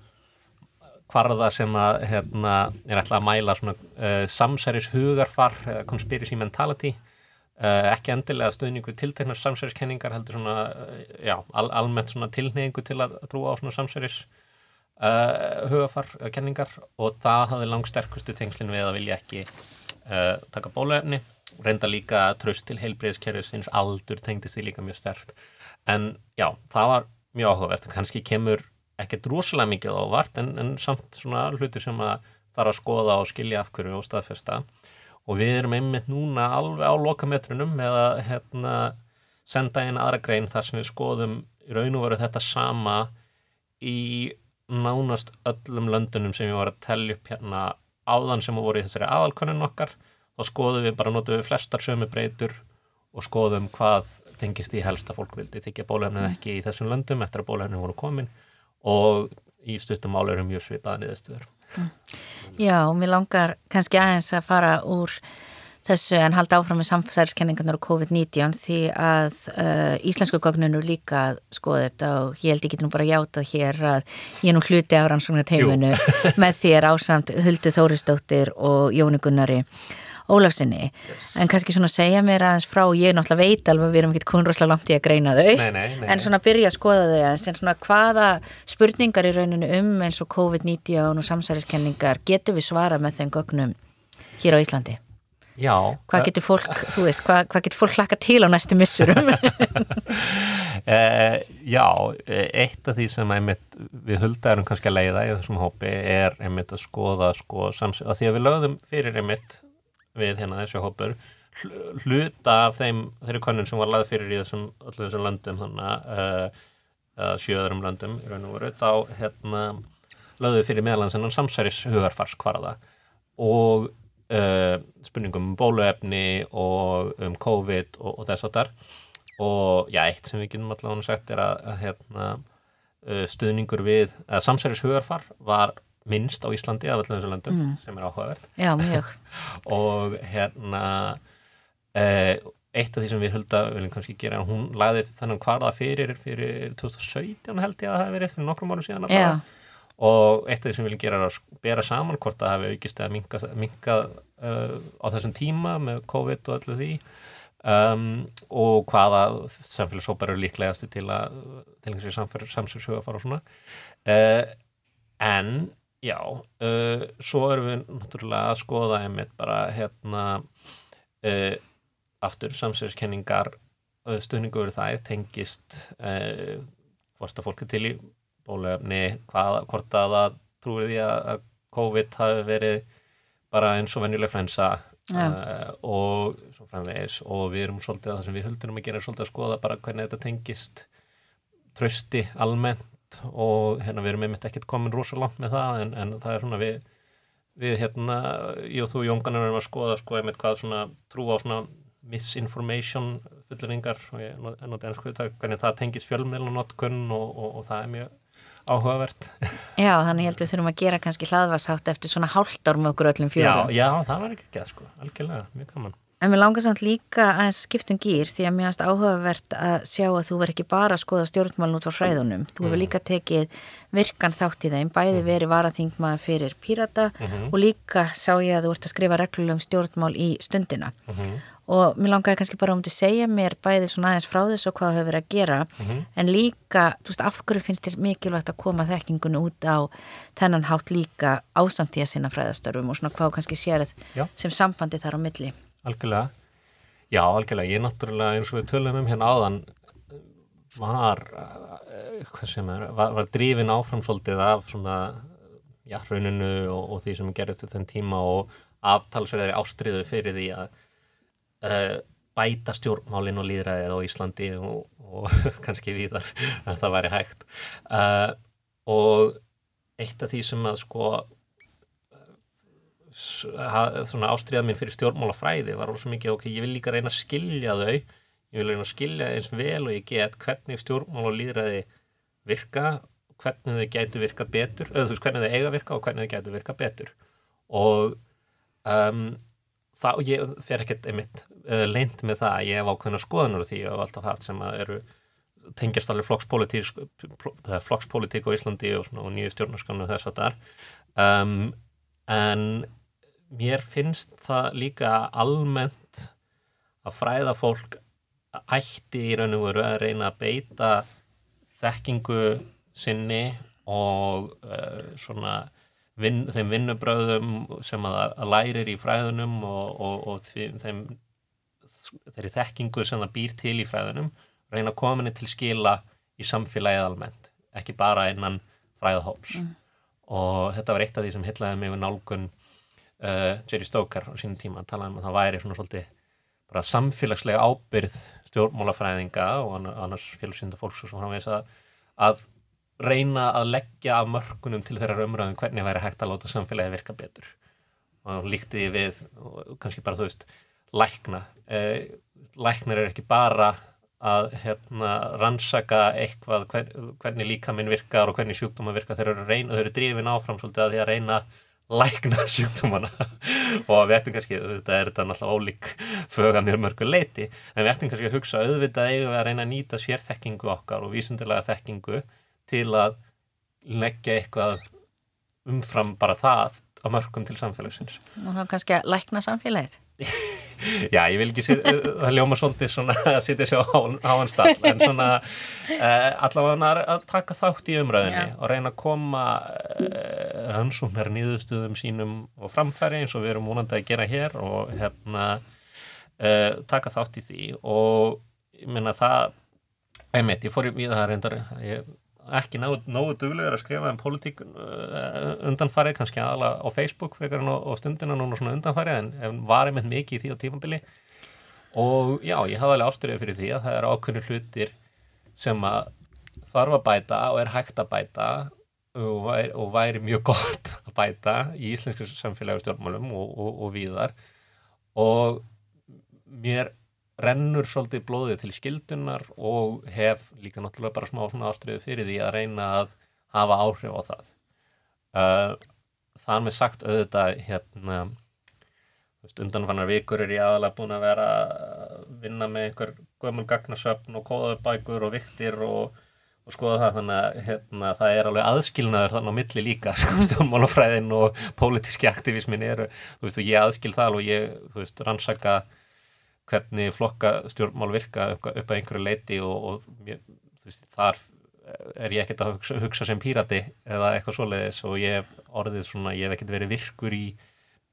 hvarða sem að hérna, er ætlað að mæla svona uh, samsæris hugarfar, uh, conspiracy mentality ekki endilega stöðningu tilteknar samsæriskenningar heldur svona, uh, já, al almennt svona tilneyingu til að trúa á svona samsæris uh, hugarfar uh, kenningar. Og það hafði langsterkustu tengslinn við að vilja ekki uh, taka bólefni reynda líka tröst til heilbreyðskerfis sinns aldur tengdist því líka mjög stert en já, það var mjög áhugavert. Og kannski kemur ekkert rosalega mikið ávart en, en samt svona hluti sem að þarf að skoða og skilja af hverju og staðfesta og við erum einmitt núna alveg á lokametrunum með að hérna, senda einn aðra grein þar sem við skoðum í raun og veru þetta sama í nánast öllum löndunum sem ég var að tellja upp hérna áðan sem voru í þessari aðalkonun okkar. Þá skoðum við bara notum við flestar sömu breytur og skoðum hvað tengist í helsta fólk vildi tekja bólefnið ekki í þessum löndum eftir að bólefnið voru komin. Og í stuttum ála eru mjög svipaða niðurstöður. Já, og mér langar kannski aðeins að fara úr þessu en halda áfram með samfæðiskenningarnar og COVID-19 því að uh, íslensku gögnunu líka skoða þetta og ég held geti nú bara játað hér að ég nú hluti af rannsóknar teiminu með þér ásamt Huldu Þóristóttir og Jóni Gunnari Ólafsinni, en kannski svona segja mér aðeins frá, ég náttúrulega veit alveg við erum ekkert konroslega langt í að greina þau Nei, nei, nei. en svona byrja að skoða þau aðeins en svona hvaða spurningar í rauninu um eins og COVID-19 og samsæriskenningar getur við svara með þeim gögnum hér á Íslandi? Já. Hvað getur fólk, þú veist, hvað, hvað getur fólk hlaka til á næstu missurum? Uh, já, eitt af því sem einmitt, við huldaðum kannski að leiða í þessum hópi er einmitt að skoða sko, samsæ, að því að við lögðum fyrir einmitt við hérna þessu hópur hl- hluta af þeim þeirri konun sem var lagð fyrir í þessum öllu þessum löndum þannig uh, uh, sjöðurum löndum í raun og veru þá hérna við fyrir meðlan sennan samsæris hugarfarskvarða og uh, spurningum um bóluefni og um COVID og, og þess að þar og já, eitt sem við getum allavega sagt er að, að hérna, uh, stuðningur við, að samsæris hugarfar var minnst á Íslandi af allavega þessu löndum sem er áhugavert. Já, mjög. og hérna eh, eitt af því sem við hulda viljum kannski gera, hún lagði þennan kvarða fyrir fyrir 2017 held ég að það hafi verið fyrir nokkrum árum síðan allavega. og eitt af því sem við viljum gera er að bera saman hvort það hafi aukist eða minkað, minkað uh, á þessum tíma með COVID og öllu því. Um, og hvaða samfélagshópar eru líklegasti til að til einhversi samsverðshuga fara og svona. Uh, en já, uh, svo erum við náttúrulega að skoða einmitt bara hérna uh, aftur samsverðskenningar uh, stuðningu verið þær tengist uh, hvort að fólk er til í bólefni, hvað, hvort að það trúir því að, COVID hafi verið bara eins og venjuleg flensa uh, og svo framvegis. Og við erum svolítið að það sem við höldunum að gera er svolítið að skoða bara hvernig þetta tengist trösti almennt og hérna við erum einmitt ekkert komin rosa langt með það en, en það er svona við við hérna, ég og þú Jónganar erum að skoða sko einmitt hvað svona trú á svona misinformation fulleringar er notið ennsku þetta hvernig það tengist fjölmiðlunotkunn og, og, og það er mjög áhugavert já, þannig ég held við þurfum að gera kannski hlaðvarsátt eftir svona hálft ár með okkur öllum já, fjórum. já, það var ekki gæð sko, algjörlega, mjög gaman En mér langar samt líka að skiptum gýr því að mér finnst áhugavert að sjá að þú verð ekki bara að skoða stjórnmálun út frá fræðunum. Þú hefur líka tekið virkan þátt í þeim, bæði verið varaþingmaður fyrir pírata og líka sá ég að þú ert að skrifa reglulegum stjórnmál í stundina. Og mér langaði kannski bara um til að segja mér bæði svona aðeins frá þessu og hvað þú hefur verið að gera en líka, þú veist, af hverju finnst þér mikilvægt að koma þekkingunni út á þennan hátt líka ásamt í að sinna fræðastörfum og svona hvað kannski sér Já. sem sambandi þar á milli. Algjörlega, já algjörlega, ég náttúrulega eins og við tölum um hérna áðan var, eh, hvað sem er, var, var drifin áfram svolítið af svona, já, rauninu og, og því sem gerðist til þenn tíma og aftalsverðari ástriðu fyrir því að uh, bæta stjórnmálin og líðræðið á Íslandi og, og kannski víðar að það væri hægt. Uh, og eitt af því sem að sko svona ástriða mín fyrir stjórnmálafræði var rosa mikið, ok, ég vil líka reyna að skilja þau ég vil reyna að skilja eins vel og ég get hvernig stjórnmál og líðræði virka hvernig þau gætu virka betur, eða þú veist hvernig þau eiga að virka og hvernig þau gætu virka betur. Og um, þá, ég fer ekkert einmitt uh, leint með það, ég hef ákveðna skoðanur því og hef alltaf haft sem að eru tengjast alveg flokkspolítík á Íslandi og, og nýju stjórnarskannu þess að þar um, en mér finnst það líka almennt að fræða fólk ætti í raun og veru að reyna að beita þekkingu sinni og uh, svona vin, þeim vinnubröðum sem að, að lærir í fræðunum og, og, og því, þeim þeirri þekkingu sem það býr til í fræðunum reyna að koma henni til skila í samfélagið almennt, ekki bara innan fræðahóps mm. og þetta var eitt af því sem hillaði mig við nálgun uh, Jerry Stoker á sínum tíma að tala um að það væri svona svolítið bara samfélagslega ábyrð stjórnmálafræðinga og annars félagsynda fólks og svo framvegs að, að reyna að leggja af mörgunum til þeirra umræðum hvernig væri hægt að láta samfélagi virka betur. Og líkti við kannski bara þú veist lækna. Eh, læknar er ekki bara að hérna, rannsaka eitthvað hver, hvernig líka minn virkar og hvernig sjúkdóma virkar þeir eru, eru drifin áfram svolítið að því að reyna lækna sjúkdómana og við ættum kannski, þetta er þetta náttúrulega ólík föga mér mörgu leiti en við ættum kannski að hugsa auðvitað við að reyna að nýta sér þekkingu okkar og vísundilega þekkingu til að leggja eitthvað umfram bara það á mörgum til samfélagsins. Og þá kannski að lækna samfélagið Já, ég vil ekki setja, það ljóma svolítið svona að setja sér á, á hans stall en svona uh, allavega að taka þátt í umræðinni Já. og reyna að koma uh, rannsóknar nýðustuðum sínum og framfæri eins og við erum múnandi að gera hér og hérna uh, taka þátt í því og ég minna það einmitt, ég fór í það reyndar ég ekki náðu duglegur að skrifa um politík uh, undanfarið, kannski aðala á Facebook fyrir og stundina núna svona undanfarið en, en var einmitt mikið í því á tímabili. Og já, ég hafði alveg ástyrðið fyrir því að það er ákveðinu hlutir sem að þarf að bæta og er hægt að bæta og væri, og væri mjög gott að bæta í íslensku samfélagi stjórnmálum og, og, og víðar. Og mér rennur svolítið blóðið til skildunar og hef líka náttúrulega bara smá svona ástriðu fyrir því að reyna að hafa áhrif á það. Uh, þann með sagt auðvitað hérna undanfannar vikur er ég aðalega búin að vera að vinna með einhver gömul gagnarsöfn og kóðabækur og viktir og, og skoða það. Þannig að hérna, það er alveg aðskilnaður þannig á milli líka sko, stjórnmálafræðin og pólitíski aktivismin eru, þú veist og ég aðskil það og ég, þú veist, rannsaka hvernig flokka stjórnmál virka upp, að einhverju leiti og, og veist, þar er ég ekkert að hugsa, hugsa sem pírati eða eitthvað svoleiðis og ég hef orðið svona, ég hef ekkert verið virkur í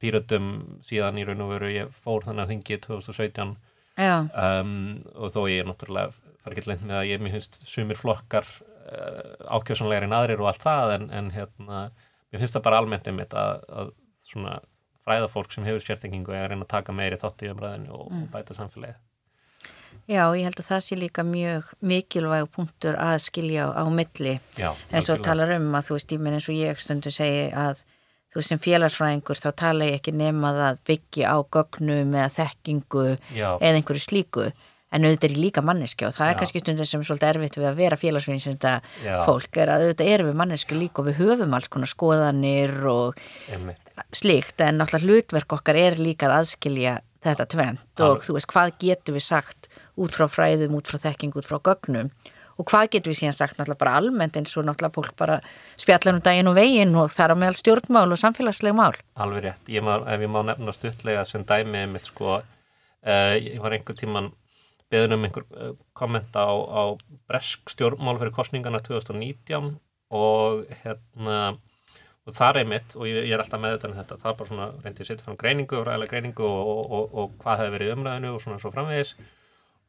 píratum síðan í raun og veru. Ég fór þannig að þingi 2017 um, og þó ég er náttúrulega fara ekki leint með að ég finnst sumir flokkar uh, ákjósanlegar en aðrir og allt það en, en hérna, mér finnst það bara almennt einmitt að, að svona fræða fólk sem hefur sérþengingu að reyna að taka meiri þátt í umræðinu og mm. bæta samfélagið. Já, ég held að það sé líka mjög mikilvæg punktur að skilja á, á milli Já, eins og talar um að þú veist, ég minn eins og ég stundu segi að þú sem félagsfræðingur þá tala ég ekki nema það byggja á gögnum eða þekkingu Já. eða einhverju slíku en auðvitað er líka manneski og það er Já. kannski stundin sem er svolítið erfitt við að vera félagsfræðin sem þetta fólk er að auðvitað erum við manneski líka og við höfum alls konar skoðanir og Einmitt. slíkt en náttúrulega hlutverk okkar er líka að aðskilja þetta tvent og þú veist hvað getur við sagt út frá fræðum, út frá þekking, út frá gögnum? Og hvað getur við síðan sagt náttúrulega bara almennt eins og náttúrulega fólk bara spjallanum daginn og veginn og þar á meðal stjórnmál og samfélagslega mál. Alveg rétt, ég má, ef ég má nefna stuttlega sem dæmi með sko, uh, ég var einhver tíman beðin um einhver uh, komment á, á bresk stjórnmál fyrir kostningarna 2019 og hérna og það er mitt og ég, ég er alltaf með þetta um þetta, það er bara svona reyndið að setja fram greiningu og ræðilega greiningu og, og, og, og hvað hefur verið umræðinu og svona svo framvegis.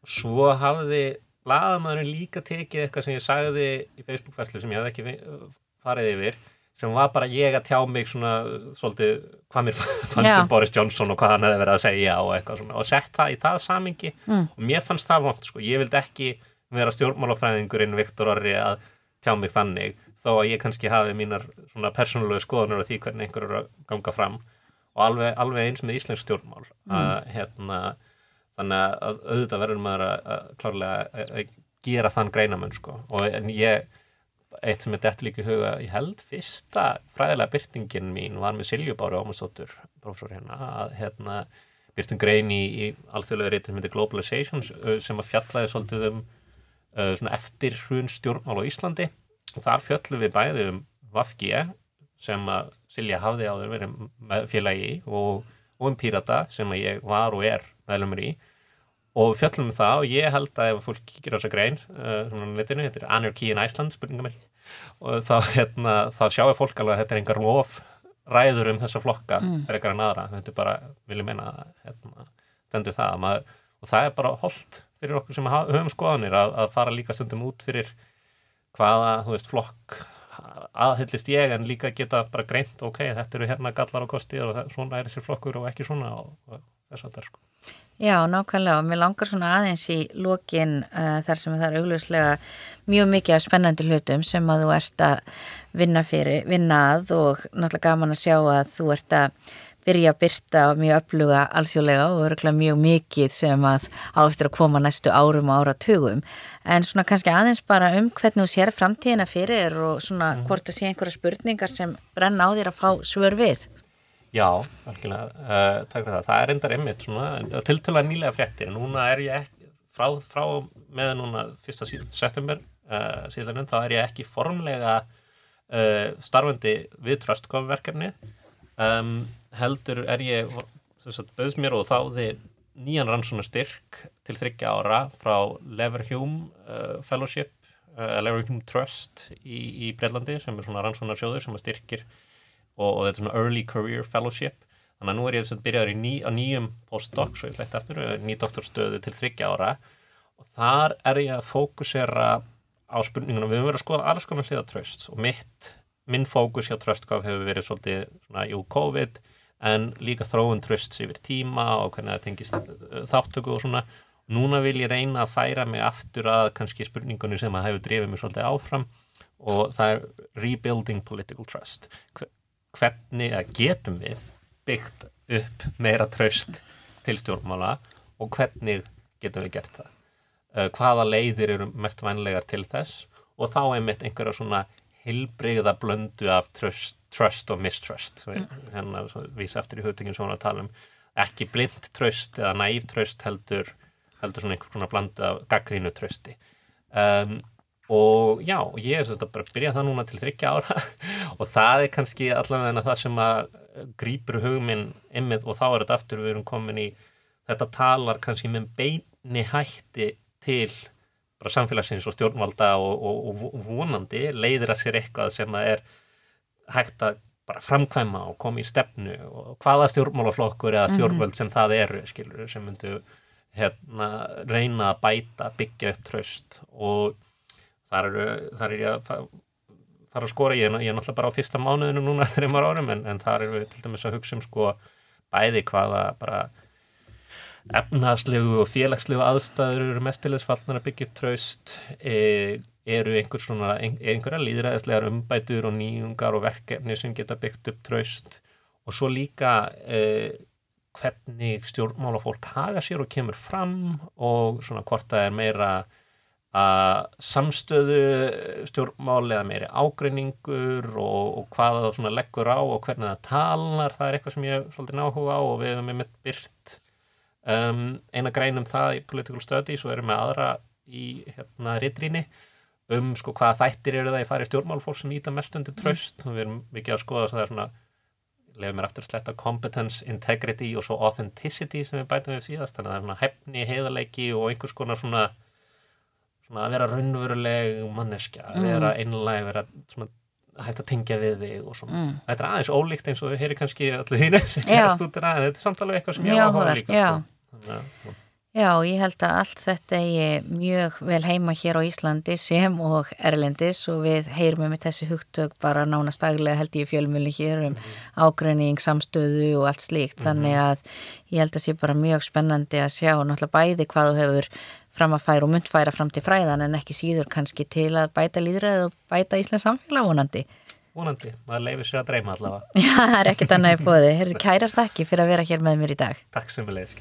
Svo hafði lagamæðurinn líka tekið eitthvað sem ég sagði í Facebook-fæslu sem ég hafði ekki farið yfir sem var bara ég að tjá mig svona svolítið hvað mér fannst um Boris Johnson og hvað hann hefði verið að segja og eitthvað svona. Og sett það í það samingi mm. og mér fannst það vond sko, ég vildi ekki vera stjórnmálafræðingurinn Viktor Orri að tjá mig þannig þó að ég kannski hafi mínar svona persónulegu skoðunar á því hvernig einhver eru að ganga fram. Og alveg, alveg eins með Íslands stjórnmál. Mm. að, hérna, þannig að auðvitað verður maður að, klárlega að gera þann greinamenn sko. Og en ég eitt sem er dett líka í huga, ég held fyrsta fræðilega byrtingin mín var með Silju Bári Ómarsdóttur, professor hérna að hérna byrtum grein í, í alþjóðlega reytir sem heitir Globalization sem að fjallaði svolítið um uh, svona eftir hrun stjórnmál á Íslandi. Og þar fjöllum við bæði um Vafgíja sem að Silja hafði áður verið félagi og, og um Pírata sem að ég var og er meðlumur í og fjöllum um það og ég held að ef fólk kikir á þessa grein uh, svona netinu, þetta er Anarchy in Iceland spurningamærki og þá, hérna, þá sjáu fólk alveg að þetta er engar lof ræður um þessa flokka mm. er eitthvað en aðra, þetta er bara, vil ég meina hérna, stendur það. Maður, og það er bara holdt fyrir okkur sem höfum skoðanir að, að fara líka stundum út fyrir hvaða, þú veist, flokk aðhyllist ég en líka geta bara greint, ok, þetta eru hérna gallar og kosti og svona er þessi flokkur og ekki svona og, og þess að það er sko Já, nákvæmlega og mér langar svona aðeins í lokin uh, þar sem það er augljóslega mjög mikið af spennandi hlutum sem að þú ert að vinna fyrir, vinna að og náttúrulega gaman að sjá að þú ert að byrja að byrta mjög öfluga alþjóðlega og öruglega mjög mikið sem að áeftir að koma næstu árum og áratugum en svona kannski aðeins bara um hvernig þú sér framtíðina fyrir og svona mm. hvort það sé einhverja spurningar sem brenna á þér að fá svör við. Já, algjörlega, uh, takk fyrir það. Það er endar einmitt svona, tiltöla nýlega fréttir. Núna er ég ekki, frá, frá með núna fyrsta september uh, síðan, þá er ég ekki formlega uh, starfandi við tröstkofverkefni. Um, heldur er ég, að bauðs mér og þáði nýjan rannsóna styrk til þryggja ára frá Leverhulme Fellowship, Leverhulme Trust í, í Breitlandi sem er svona rannsóna sjóður sem styrkir og, og þetta er svona Early Career Fellowship. Þannig að nú er ég að byrja ný, á nýjum postdoc, svo ég flætti aftur, ný doktorstöðu til þryggja ára. Og þar er ég að fókusera á spurningunum, við höfum verið að skoða alls konar hliðatraust og mitt, minn fókus hjá tröstkaf hefur verið svolítið svona, jú, COVID en líka þróun trösts yfir tíma og hvernig það tengist uh, þáttöku og svona. Núna vil ég reyna að færa mig aftur að kannski spurningunni sem að hefur drifið mig svolítið áfram og það er rebuilding political trust hvernig getum við byggt upp meira tröst til stjórnmála og hvernig getum við gert það? Uh, hvaða leiðir eru mest vænlegar til þess? Og þá er mitt einhverja svona hilbreyða blöndu af tröst, trust og mistrust. Hérna vísa eftir í hugtingin svona að tala um. Ekki blind tröst eða næv tröst heldur heldur svona einhver svona blandu af gaggrínu trösti um, og já, ég er svolítið bara að byrja það núna til þryggja ára og það er kannski allavega það sem að grýpur hugminn ymmið og þá er þetta aftur við erum komin í þetta talar kannski með beini hætti til bara samfélagsins og stjórnvalda og, og, og vonandi leiðir að sér eitthvað sem að er hægt að bara framkvæma og koma í stefnu og hvaða stjórnmálaflokkur eða mhm. stjórnvöld sem það eru skilur sem myndu hérna reyna að bæta, byggja upp tröst og þar eru, þar er ég að fara að skora, ég er, ég er náttúrulega bara á fyrsta mánuðinu núna þreymar árum en, en þar eru við til dæmis að hugsa um sko bæði hvaða bara efnahslegu og félagslegu aðstæður eru mestilegsfallnar að byggja traust. E, eru einhver svona, ein, einhverja líðræðislegar umbætur og nýjungar og verkefni sem geta byggt upp traust? Og svo líka e, hvernig stjórnmála fólk haga sér og kemur fram og svona hvort það er meira að samstöðu stjórnmál eða meiri ágreiningur og, og hvað það svona leggur á og hvernig það talar, það er eitthvað sem ég svolítið náhuga á og við hefum með mitt byrt um, eina grein um það í Political Studies og erum með aðra í hérna rittríni um sko hvaða þættir eru það í fari stjórnmálfólk sem nýta mest undir tröst mm. við erum mikið að skoða það er svona lefum mér aftur að sletta competence, integrity og svo authenticity sem við bætum við síðast þannig að það er svona hefni, heiðarleiki og einhvers konar svona svona að vera raunveruleg manneskja, að mm. vera einlega vera svona hægt að tengja við þig og svona, mm. þetta er aðeins ólíkt eins og við heyri kannski allir hinn sem gerast út en þetta er samtalið eitthvað sem ég áhuga líka já. Sko. Já. já, ég held að allt þetta er mjög vel heima hér á Íslandi sem og Erlendis og við heyrum um þessi hugtök bara nánast daglega held ég fjölmjölu hér um mm. ágreining, samstöðu og allt slíkt, mm. þannig að ég held að það sé bara mjög spennandi að sjá náttúrulega bæði hvað þú hefur fram að færa og myndfæra fram til fræðan en ekki síður kannski til að bæta líðræð og bæta Íslands samfélag vonandi. Vonandi, maður leifir sér að dreyma allavega. Já, það er ekkit annað í bóði. Herðu kærar þakki fyrir að vera hér með mér í dag. Takk sem við leiðis.